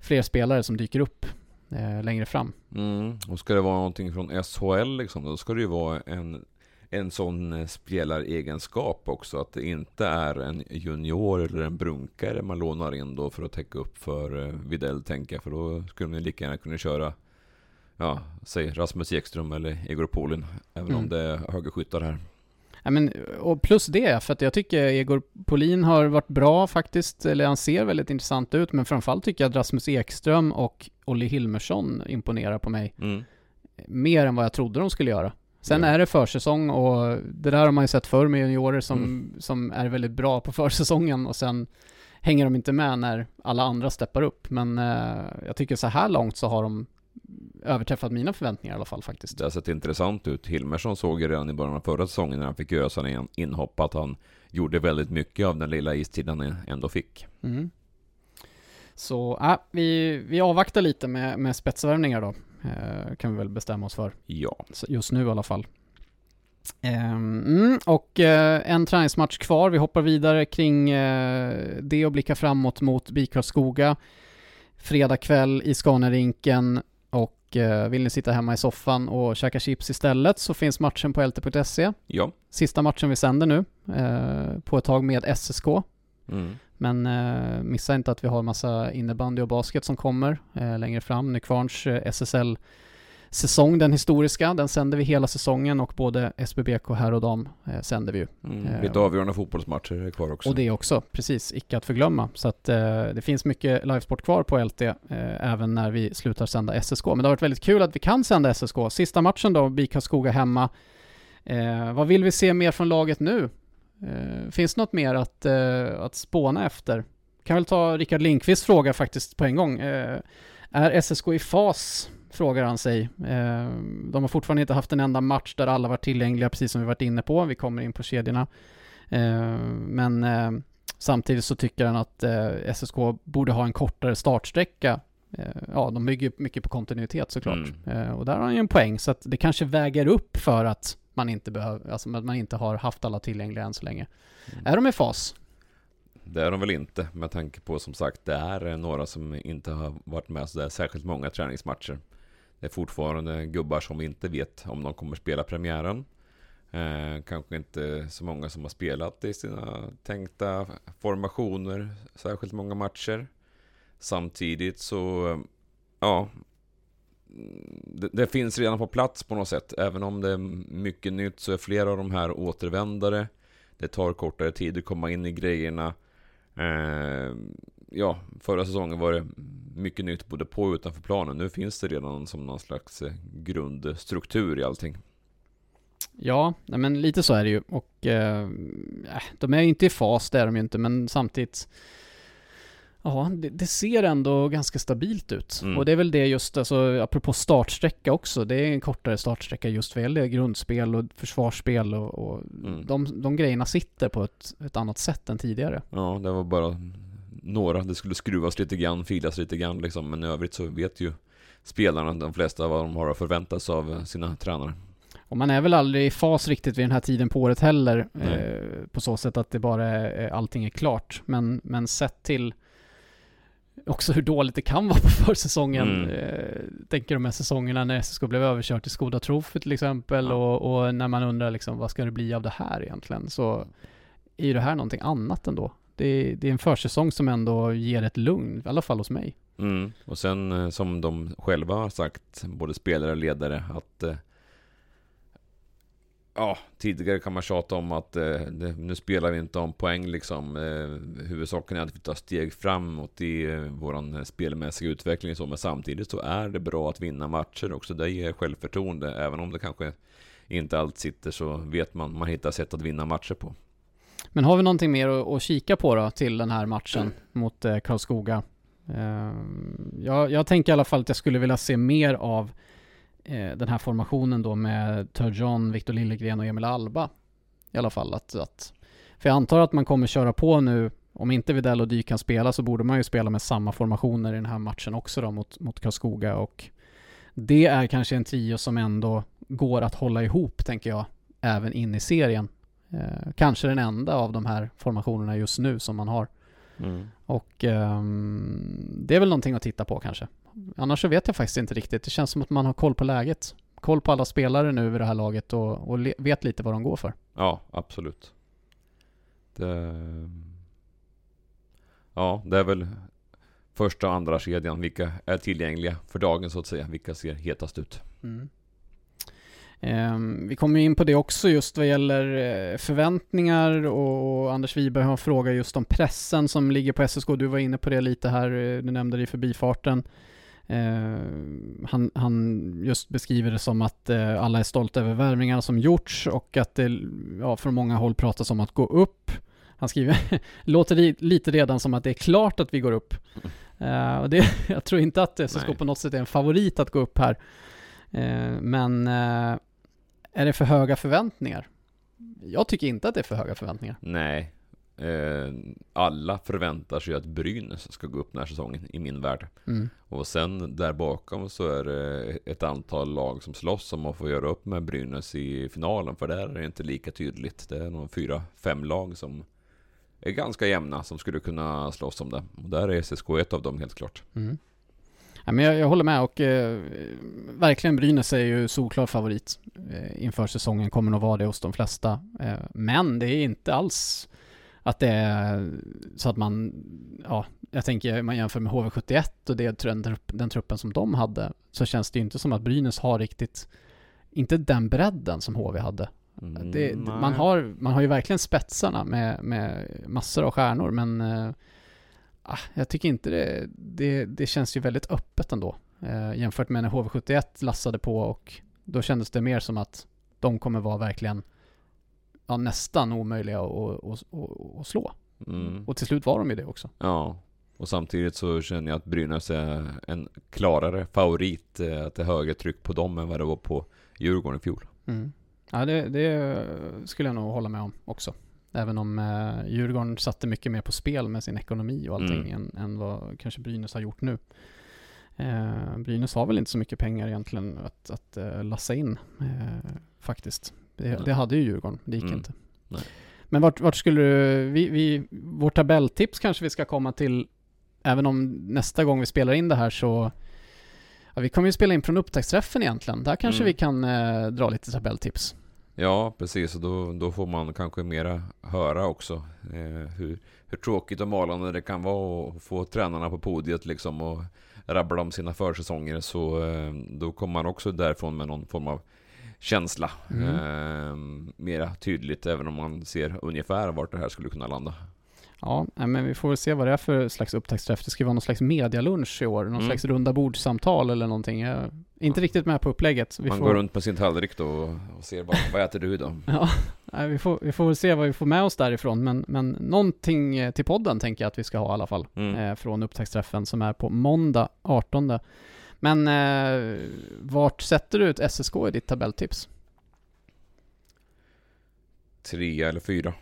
fler spelare som dyker upp eh, längre fram. Mm. Och ska det vara någonting från SHL liksom, då ska det ju vara en, en sån eh, spelaregenskap också. Att det inte är en junior eller en brunkare man lånar in då för att täcka upp för eh, Videll tänker jag. För då skulle man lika gärna kunna köra Ja, säg Rasmus Ekström eller Igor Polin. Även om Mm. det är högerskyttar här. Ja, men, och plus det, för att jag tycker Egor Polin har varit bra faktiskt, eller han ser väldigt intressant ut, men framförallt tycker jag att Rasmus Ekström och Olli Hilmersson imponerar på mig. Mm. Mer än vad jag trodde de skulle göra. Sen är det försäsong och det där har man ju sett förr med juniorer som, Mm. som är väldigt bra på försäsongen och sen hänger de inte med när alla andra steppar upp. Men eh, jag tycker så här långt så har de överträffat mina förväntningar i alla fall faktiskt. Det har sett intressant ut. Hilmersson såg ju redan i början av förra säsongen när han fick sina in- inhopp att han gjorde väldigt mycket av den lilla istiden han ändå fick. Mm. Så äh, vi, vi avvaktar lite med, med spetsvärvningar då. Eh, kan vi väl bestämma oss för. Ja. Just nu i alla fall. Ehm, mm, och eh, en träningsmatch kvar. Vi hoppar vidare kring eh, det och blickar framåt mot BIK Karlskoga. Fredag kväll i Scanarinken och vill ni sitta hemma i soffan och käka chips istället så finns matchen på lt.se. Ja. Sista matchen vi sänder nu på ett tag med SSK. Mm. Men eh, missa inte att vi har massa innebandy och basket som kommer eh, längre fram. Nykvarns eh, SSL-säsong, den historiska, den sänder vi hela säsongen och både SBBK här och dam eh, sänder vi ju. Mm. Eh, Lite avgörande fotbollsmatcher är kvar också. och det också, precis, icke att förglömma. Så att eh, det finns mycket livesport kvar på LT, eh, även när vi slutar sända SSK. Men det har varit väldigt kul att vi kan sända SSK. Sista matchen då, BIK Karlskoga hemma. Eh, vad vill vi se mer från laget nu? Eh, finns det något mer att, eh, att spåna efter? Kan väl ta Rickard Lindqvists fråga faktiskt på en gång. Eh, är SSK i fas? Frågar han sig. Eh, de har fortfarande inte haft en enda match där alla varit tillgängliga, precis som vi varit inne på. Vi kommer in på kedjorna. Eh, men eh, samtidigt så tycker han att SSK borde ha en kortare startsträcka. Ja, de bygger mycket på kontinuitet såklart. Eh, och där har han ju en poäng, så att det kanske väger upp för att man inte behöver, alltså att man inte har haft alla tillgängliga än så länge. Är de i fas? Det är de väl inte med tanke på som sagt det är eh, några som inte har varit med så där särskilt många träningsmatcher. Det är fortfarande gubbar som inte vet om de kommer spela premiären. Eh, kanske inte så många som har spelat i sina tänkta formationer särskilt många matcher. Samtidigt så, eh, ja, det, det finns redan på plats på något sätt. Även om det är mycket nytt så är flera av de här återvändare. Det tar kortare tid att komma in i grejerna. Eh, ja, förra säsongen var det mycket nytt både på och utanför planen. Nu finns det redan som någon slags eh, grundstruktur i allting. Ja, men lite så är det ju. Och eh, eh, de är ju inte i fas, det är de ju inte, men samtidigt Ja, det, det ser ändå ganska stabilt ut. Mm. Och det är väl det just, alltså apropå startsträcka också, det är en kortare startsträcka just vad gäller grundspel och försvarsspel och, och Mm. de, de grejerna sitter på ett, ett annat sätt än tidigare. Ja, det var bara några. Det skulle skruvas lite grann, filas lite grann liksom. Men i övrigt så vet ju spelarna, de flesta, vad de har att förvänta sig av sina tränare. Och man är väl aldrig i fas riktigt vid den här tiden på året heller. Eh, på så sätt att det bara är, allting är klart. Men, men sett till också hur dåligt det kan vara på försäsongen. Mm. Eh, tänker de här säsongerna när SSK blev överkört i Skoda Trophy till exempel. Och, och när man undrar liksom vad ska det bli av det här egentligen? Så är ju det här någonting annat ändå. Det är, det är en försäsong som ändå ger ett lugn, i alla fall hos mig. Mm. Och sen eh, som de själva har sagt, både spelare och ledare, att eh, Ja, tidigare kan man tjata om att eh, det, nu spelar vi inte om poäng liksom. Eh, huvudsaken är att vi tar steg framåt i eh, vår eh, spelmässiga utveckling så. Men samtidigt så är det bra att vinna matcher också. Det ger självförtroende. Även om det kanske inte allt sitter så vet man, man hittar sätt att vinna matcher på. Men har vi någonting mer att, att kika på då till den här matchen mot eh, Karlskoga? Eh, jag, jag tänker i alla fall att jag skulle vilja se mer av eh, den här formationen då med Törjon, Victor Liljegren och Emil Alba. I alla fall att, att för jag antar att man kommer köra på nu om inte Videll och Dy kan spela så borde man ju spela med samma formationer i den här matchen också då mot, mot Karlskoga och det är kanske en trio som ändå går att hålla ihop tänker jag även in i serien. Eh, kanske den enda av de här formationerna just nu som man har. Mm. Och ehm, det är väl någonting att titta på kanske. Annars så vet jag faktiskt inte riktigt. Det känns som att man har koll på läget. Koll på alla spelare nu vid det här laget och, och vet lite vad de går för. Ja, absolut. Det... Ja, det är väl första och andra kedjan. Vilka är tillgängliga för dagen så att säga? Vilka ser hetast ut? Mm. Ehm, vi kommer in på det också just vad gäller eh, förväntningar och Anders Wiberg har frågat just om pressen som ligger på SSK. Du var inne på det lite här, eh, du nämnde det i förbifarten. Ehm, han, han just beskriver det som att eh, alla är stolta över värvningarna som gjorts och att det ja, från många håll pratas om att gå upp. Han skriver, låter lite redan som att det är klart att vi går upp. Uh, och det, jag tror inte att SSK Nej. på något sätt är en favorit att gå upp här. Men är det för höga förväntningar? Jag tycker inte att det är för höga förväntningar. Nej. Alla förväntar sig att Brynäs ska gå upp den här säsongen, i min värld. Mm. Och sen där bakom så är det ett antal lag som slåss om att få göra upp med Brynäs i finalen. För där är det inte lika tydligt. Det är nog fyra, fem lag som är ganska jämna som skulle kunna slåss om det. Och där är SSK ett av dem helt klart. Mm. Ja, men jag, jag, håller med och eh, verkligen Brynäs är ju solklar favorit eh, inför säsongen, kommer nog vara det hos de flesta. Eh, men det är inte alls att det är så att man, ja, jag tänker man jämför med HV71 och det, den, den truppen som de hade, så känns det ju inte som att Brynäs har riktigt, inte den bredden som HV hade. Mm, det, man, har, man har ju verkligen spetsarna med, med massor av stjärnor, men äh, jag tycker inte det, det, det känns ju väldigt öppet ändå. Äh, jämfört med när HV71 lassade på och då kändes det mer som att de kommer vara verkligen ja, nästan omöjliga att, att, att, att slå. Mm. Och till slut var de ju det också. Ja, och samtidigt så känner jag att Brynäs är en klarare favorit, eh, att det är högre tryck på dem än vad det var på Djurgården i fjol. Mm. Ja, det, det, skulle jag nog hålla med om också. Även om eh, Djurgården satte mycket mer på spel med sin ekonomi och allting mm. än, än vad kanske Brynäs har gjort nu. Eh, Brynäs har väl inte så mycket pengar egentligen att, att eh, lassa in eh, faktiskt. Det, det, hade ju Djurgården, det gick mm. inte. Nej. Men vart, vart skulle du, vi, vi, vårt tabelltips kanske vi ska komma till, även om nästa gång vi spelar in det här så Ja, vi kommer ju spela in från upptaktsträffen egentligen. Där kanske mm. vi kan eh, dra lite tabelltips. Ja, precis. Och då, då får man kanske mera höra också eh, hur, hur tråkigt och malande det kan vara att få tränarna på podiet liksom och rabbla om sina försäsonger. Så eh, då kommer man också därifrån med någon form av känsla. Mm. Eh, mera tydligt, även om man ser ungefär vart det här skulle kunna landa. Ja, men vi får väl se vad det är för slags upptaktsträff. Det ska vara någon slags medialunch i år, någon mm. slags runda bordssamtal eller någonting. Jag är inte riktigt med på upplägget. Vi Man får... går runt med sin tallrik då och ser bara, vad äter du då? ja, vi får, vi får väl se vad vi får med oss därifrån, men, men någonting eh, till podden tänker jag att vi ska ha i alla fall, mm. eh, från upptaktsträffen som är på måndag 18. Men eh, vart sätter du ett SSK i ditt tabelltips? Tre eller fyra.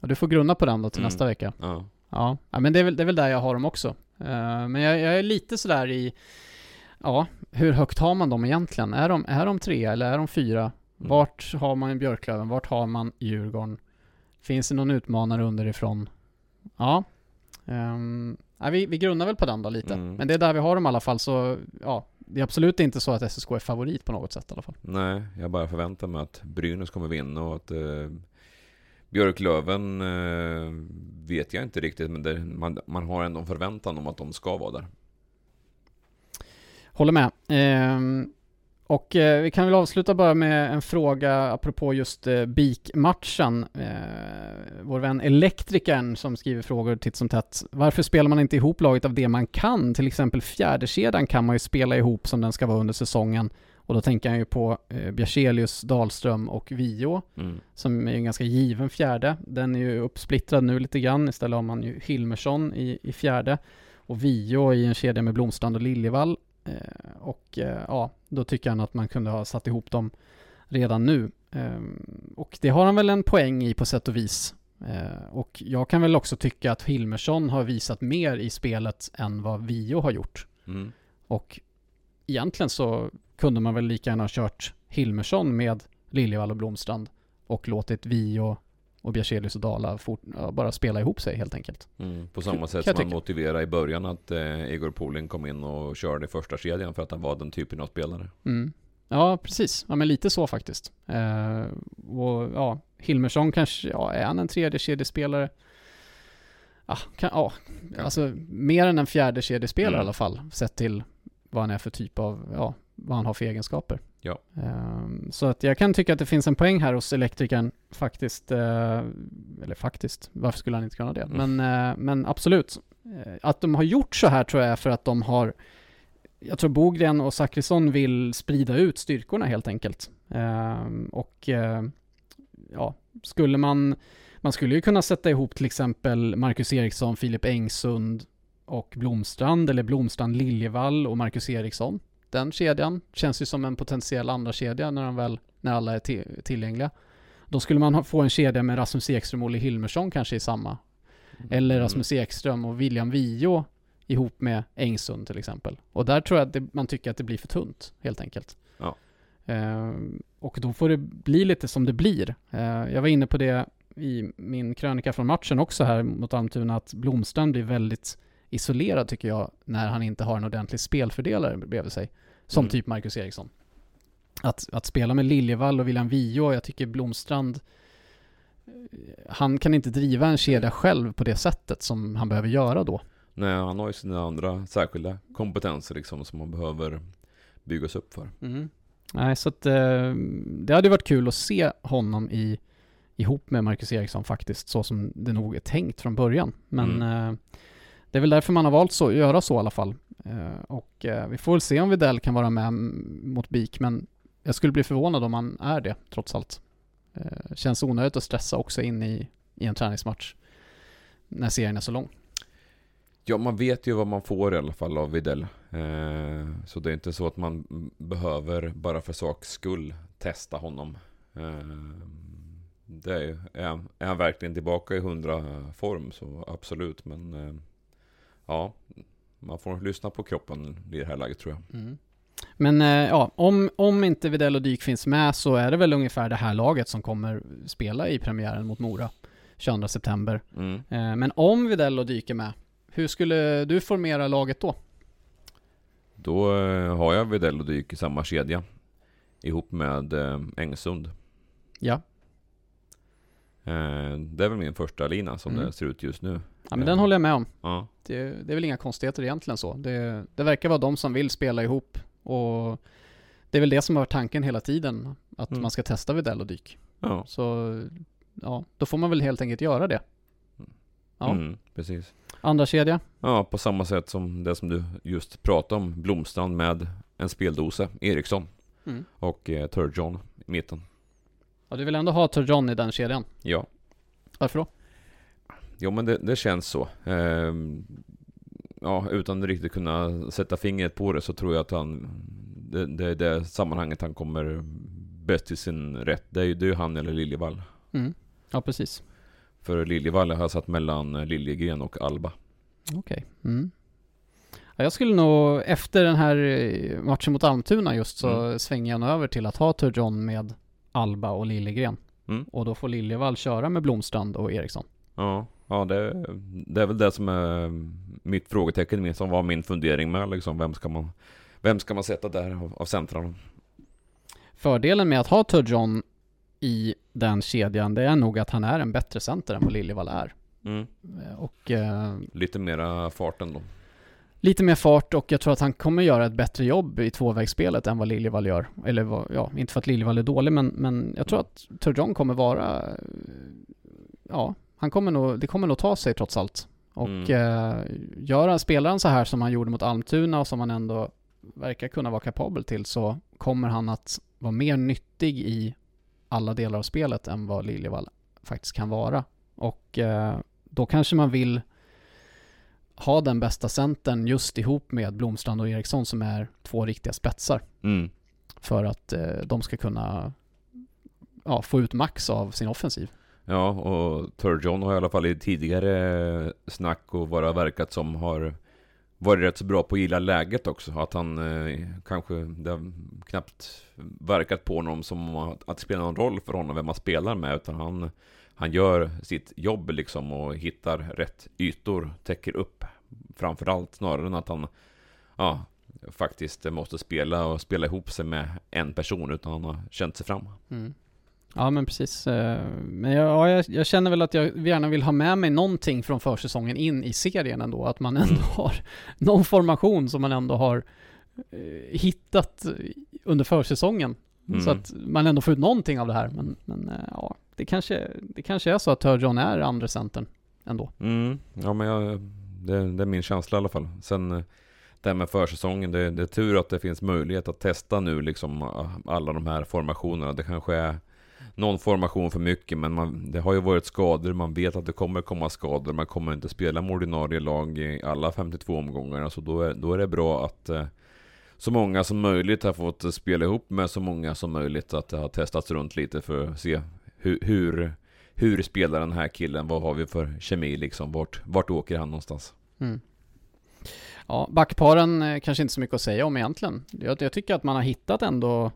Och du får grunna på den då till mm. nästa vecka. Ja. ja. Ja, men det är väl, det är väl där jag har dem också. Uh, men jag, jag, är lite sådär i, ja, hur högt har man dem egentligen? Är de, är de tre eller är de fyra? Mm. Vart har man Björklöven? Vart har man Djurgården? Finns det någon utmanare underifrån? Ja. Um, ja vi, vi grunnar väl på den då lite. Mm. Men det är där vi har dem i alla fall, så ja, det är absolut inte så att SSK är favorit på något sätt i alla fall. Nej, jag bara förväntar mig att Brynäs kommer vinna och att eh, Björklöven eh, vet jag inte riktigt, men det, man, man har ändå en förväntan om att de ska vara där. Håller med. Eh, och eh, vi kan väl avsluta bara med en fråga apropå just eh, BIK-matchen. Eh, vår vän Elektrikern som skriver frågor titt som tätt. Varför spelar man inte ihop laget av det man kan? Till exempel fjärdekedjan kan man ju spela ihop som den ska vara under säsongen och då tänker han ju på eh, Bjärselius, Dahlström och Vio, mm. som är en ganska given fjärde. Den är ju uppsplittrad nu lite grann, istället har man ju Hilmersson i, i fjärde och Vio i en kedja med Blomstrand och Liljevall. Eh, och eh, ja, då tycker han att man kunde ha satt ihop dem redan nu. Eh, och det har han väl en poäng i på sätt och vis. Eh, och jag kan väl också tycka att Hilmersson har visat mer i spelet än vad Vio har gjort. Mm. Och egentligen så kunde man väl lika gärna ha kört Hilmersson med Liljevall och Blomstrand och låtit vi och, Bjärselius och Dala fort, bara spela ihop sig helt enkelt. Mm, på samma sätt som man motiverade i början att eh, Igor Polin kom in och körde första kedjan för att han var den typen av spelare. Mm. Ja, precis. Ja, men lite så faktiskt. Eh, och ja, Hilmersson kanske, ja, är han en tredje kedjespelare? Ja, kan, ja, alltså mer än en fjärde kedjespelare mm. i alla fall, sett till vad han är för typ av, ja, vad han har för egenskaper. Ja. Ehm, Så att jag kan tycka att det finns en poäng här hos elektrikern faktiskt. eh, Eller faktiskt, varför skulle han inte kunna det? Mm. Men, eh, men absolut. Eh, Att de har gjort så här tror jag är för att de har jag tror Bogren och Zachrisson vill sprida ut styrkorna helt enkelt. Ehm, och ja, skulle man, man skulle ju kunna sätta ihop till exempel Marcus Eriksson, Filip Engsund och Blomstrand eller Blomstrand Liljevall och Marcus Eriksson. Den kedjan känns ju som en potentiell andra kedja när, de väl, när alla är ti- tillgängliga. Då skulle man ha, få en kedja med Rasmus Ekström och Olle Hilmersson kanske i samma. Eller Rasmus Ekström och William Vio ihop med Engsund till exempel. Och där tror jag att det, man tycker att det blir för tunt helt enkelt. Ja. Ehm, och då får det bli lite som det blir. Ehm, jag var inne på det i min krönika från matchen också här mot Almtuna att Blomstrand blir väldigt isolerad tycker jag när han inte har en ordentlig spelfördelare bredvid sig. Som Mm. typ Marcus Eriksson. Att, att spela med Liljevall och William Vio, jag tycker Blomstrand eh, han kan inte driva en kedja själv på det sättet som han behöver göra då. Nej, han har ju sina andra särskilda kompetenser liksom som man behöver byggas upp för. Mm. Nej, så att eh, det hade varit kul att se honom i, ihop med Marcus Eriksson faktiskt, så som det nog är tänkt från början. Men eh, det är väl därför man har valt att göra så i alla fall. Eh, och eh, vi får väl se om Videll kan vara med mot BIK, men jag skulle bli förvånad om han är det, trots allt. Eh, känns onödigt att stressa också in i, i en träningsmatch när serien är så lång. Ja, man vet ju vad man får i alla fall av Videll. Eh, så det är inte så att man behöver bara för saks skull testa honom. Eh, det är, ju- är, han- är han verkligen tillbaka i hundra form så absolut. Men eh, ja, man får lyssna på kroppen i det här läget tror jag. Mm. Men eh, ja, om, om inte Videll och Dyk finns med så är det väl ungefär det här laget som kommer spela i premiären mot Mora 22 september. Mm. Eh, men om Videll och Dyk är med, hur skulle du formera laget då? Då eh, har jag Videll och Dyk i samma kedja. Ihop med Engsund. Ja. Det är väl min första lina som Mm. det ser ut just nu. Ja men den håller jag med om. Ja. Det, det är väl inga konstigheter egentligen så. Det, det verkar vara de som vill spela ihop och det är väl det som har varit tanken hela tiden. Att Mm. man ska testa Videll och Dyk. Ja. Så ja, då får man väl helt enkelt göra det. Ja. Mm, precis. Andra kedja? Ja, på samma sätt som det som du just pratade om. Blomstrand med en speldosa, Eriksson. Mm. Och eh, Turgeon i mitten. Ja, du vill ändå ha Turgeon i den kedjan. Ja. Varför då? Jo, men det, det känns så. Ehm, ja, utan att riktigt kunna sätta fingret på det så tror jag att han... Det, det är det sammanhanget han kommer bäst till sin rätt. Det är ju det är ju han eller Liljevall. Mm. Ja, precis. För Liljevall har jag satt mellan Liljegren och Alba. Okej. Mm. Ja, jag skulle nog, efter den här eh, matchen mot Almtuna just, så Mm. svänger jag nog över till att ha Turgeon med Alba och Liljegren. Mm. Och då får Liljevall köra med Blomstrand och Eriksson. Ja, ja det, det är väl det som är mitt frågetecken, som var min fundering med liksom, vem ska man, vem ska man sätta där av, av centrarna? Fördelen med att ha Turgeon i den kedjan, det är nog att han är en bättre center än vad Liljevall är. Mm. Eh, Och eh, Lite mera farten då. lite mer fart och jag tror att han kommer göra ett bättre jobb i tvåvägsspelet än vad Liljevall gör. Eller vad, ja, inte för att Liljevall är dålig, men, men jag tror att Turgeon kommer vara, ja, han kommer nog, det kommer nog ta sig trots allt. Och Mm. eh, gör spelar han så här som han gjorde mot Almtuna och som han ändå verkar kunna vara kapabel till så kommer han att vara mer nyttig i alla delar av spelet än vad Liljevall faktiskt kan vara. Och eh, då kanske man vill ha den bästa centern just ihop med Blomstrand och Eriksson som är två riktiga spetsar. Mm. För att eh, de ska kunna ja, få ut max av sin offensiv. Ja, och Turgeon har i alla fall i tidigare snack och vara verkat som har varit rätt så bra på att gilla läget också. Att han eh, kanske, det har knappt verkat på honom som att, att det spelar någon roll för honom vem man spelar med. Utan han, han gör sitt jobb liksom och hittar rätt ytor, täcker upp framförallt snarare än att han ja, faktiskt måste spela och spela ihop sig med en person utan han har känt sig fram. Mm. Ja men precis. Eh, Men jag, ja, jag, jag känner väl att jag gärna vill ha med mig någonting från försäsongen in i serien ändå. Att man ändå har någon formation som man ändå har eh, hittat under försäsongen. Mm. Så att man ändå får ut någonting av det här. Men, men eh, ja, det kanske, det kanske är så att Turgeon är andra centern ändå. Mm. Ja men jag, det, det är min känsla i alla fall. Sen det här med försäsongen, det, det är tur att det finns möjlighet att testa nu liksom alla de här formationerna. Det kanske är någon formation för mycket, men man, det har ju varit skador. Man vet att det kommer komma skador. Man kommer inte spela med ordinarie lag i alla 52 omgångar. Så då är, då är det bra att eh, så många som möjligt har fått spela ihop med så många som möjligt. Att det har testats runt lite för att se hur, hur, hur spelar den här killen? Vad har vi för kemi liksom? Vart, vart åker han någonstans? Mm. Ja, backparen eh, kanske inte så mycket att säga om egentligen. Jag, jag tycker att man har hittat ändå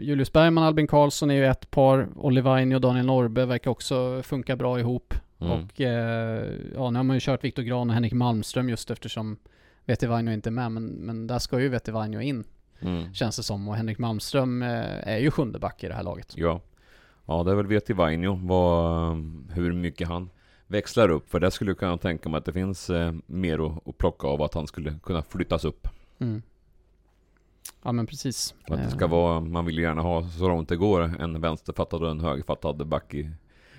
Julius Bergman, Albin Karlsson är ju ett par. Olivaini och Daniel Norbe verkar också funka bra ihop. Mm. Och eh, ja, nu har man ju kört Viktor Gran och Henrik Malmström just eftersom Vetevainio inte är med. Men, men där ska ju Vetevainio in, Mm. känns det som. Och Henrik Malmström eh, är ju sjunde back i det här laget. Ja. Ja, det är väl Veti Vainio, vad, hur mycket han växlar upp. För där skulle jag kunna tänka mig att det finns eh, mer att, att plocka av att han skulle kunna flyttas upp. Mm. Ja men precis. Och att det ska Eh, vara, man vill ju gärna ha så långt det går en vänsterfattad och en högerfattad back i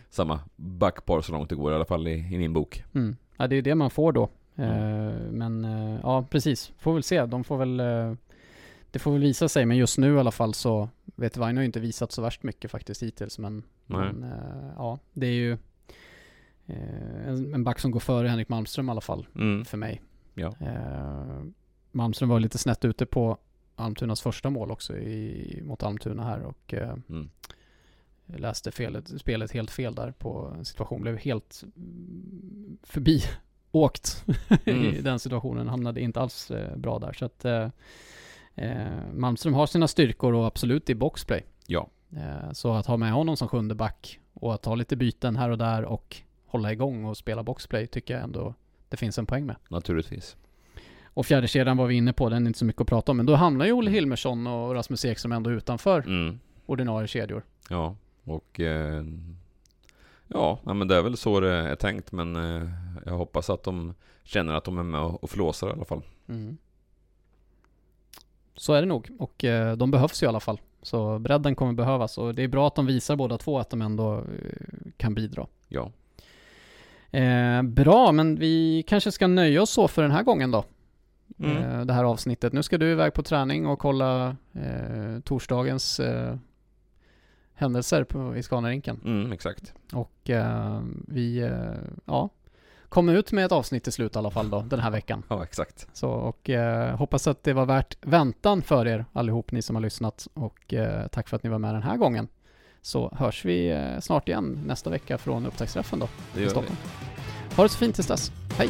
samma backpar så långt det går i alla fall i, i min bok. Mm. Ja, det är det man får då. Eh, men eh, ja, precis. Får väl se. De får väl... Det får väl visa sig, men just nu i alla fall så vet Vaino har inte visat så värst mycket faktiskt hittills. Men, men ja, det är ju en, en back som går före Henrik Malmström i alla fall Mm. för mig. Ja. Malmström var lite snett ute på Almtunas första mål också i, mot Almtuna här och eh, Mm. läste felet, spelet helt fel där på situation. Blev helt förbi åkt i Mm. den situationen. Hamnade inte alls eh, bra där. Så att eh, eh, Malmström har sina styrkor och absolut i boxplay. Ja. Så att ha med honom som sjunde back och att ta lite byten här och där och hålla igång och spela boxplay tycker jag ändå det finns en poäng med. Naturligtvis. Och fjärde kedjan var vi inne på, den är inte så mycket att prata om. Men då hamnar ju Olle Hilmersson och Rasmus Ekström ändå utanför Mm. ordinarie kedjor. Ja, och eh, ja, men det är väl så det är tänkt. Men eh, jag hoppas att de känner att de är med och och flåsar i alla fall. Mm. Så är det nog och eh, de behövs ju i alla fall. Så bredden kommer behövas och det är bra att de visar båda två att de ändå eh, kan bidra. Ja. Eh, bra, men vi kanske ska nöja oss så för den här gången då. Mm. Eh, det här avsnittet. Nu ska du iväg på träning och kolla eh, torsdagens eh, händelser på, i Scanarinken. Mm, exakt. Och eh, vi, eh, ja, kommer ut med ett avsnitt till slut i alla fall då, den här veckan. Ja, exakt. Så, och eh, hoppas att det var värt väntan för er allihop, ni som har lyssnat. Och tack för att ni var med den här gången. Så hörs vi snart igen nästa vecka från upptaktsträffen då, i gör vi. Stockholm. Ha det så fint tills dess. Hej!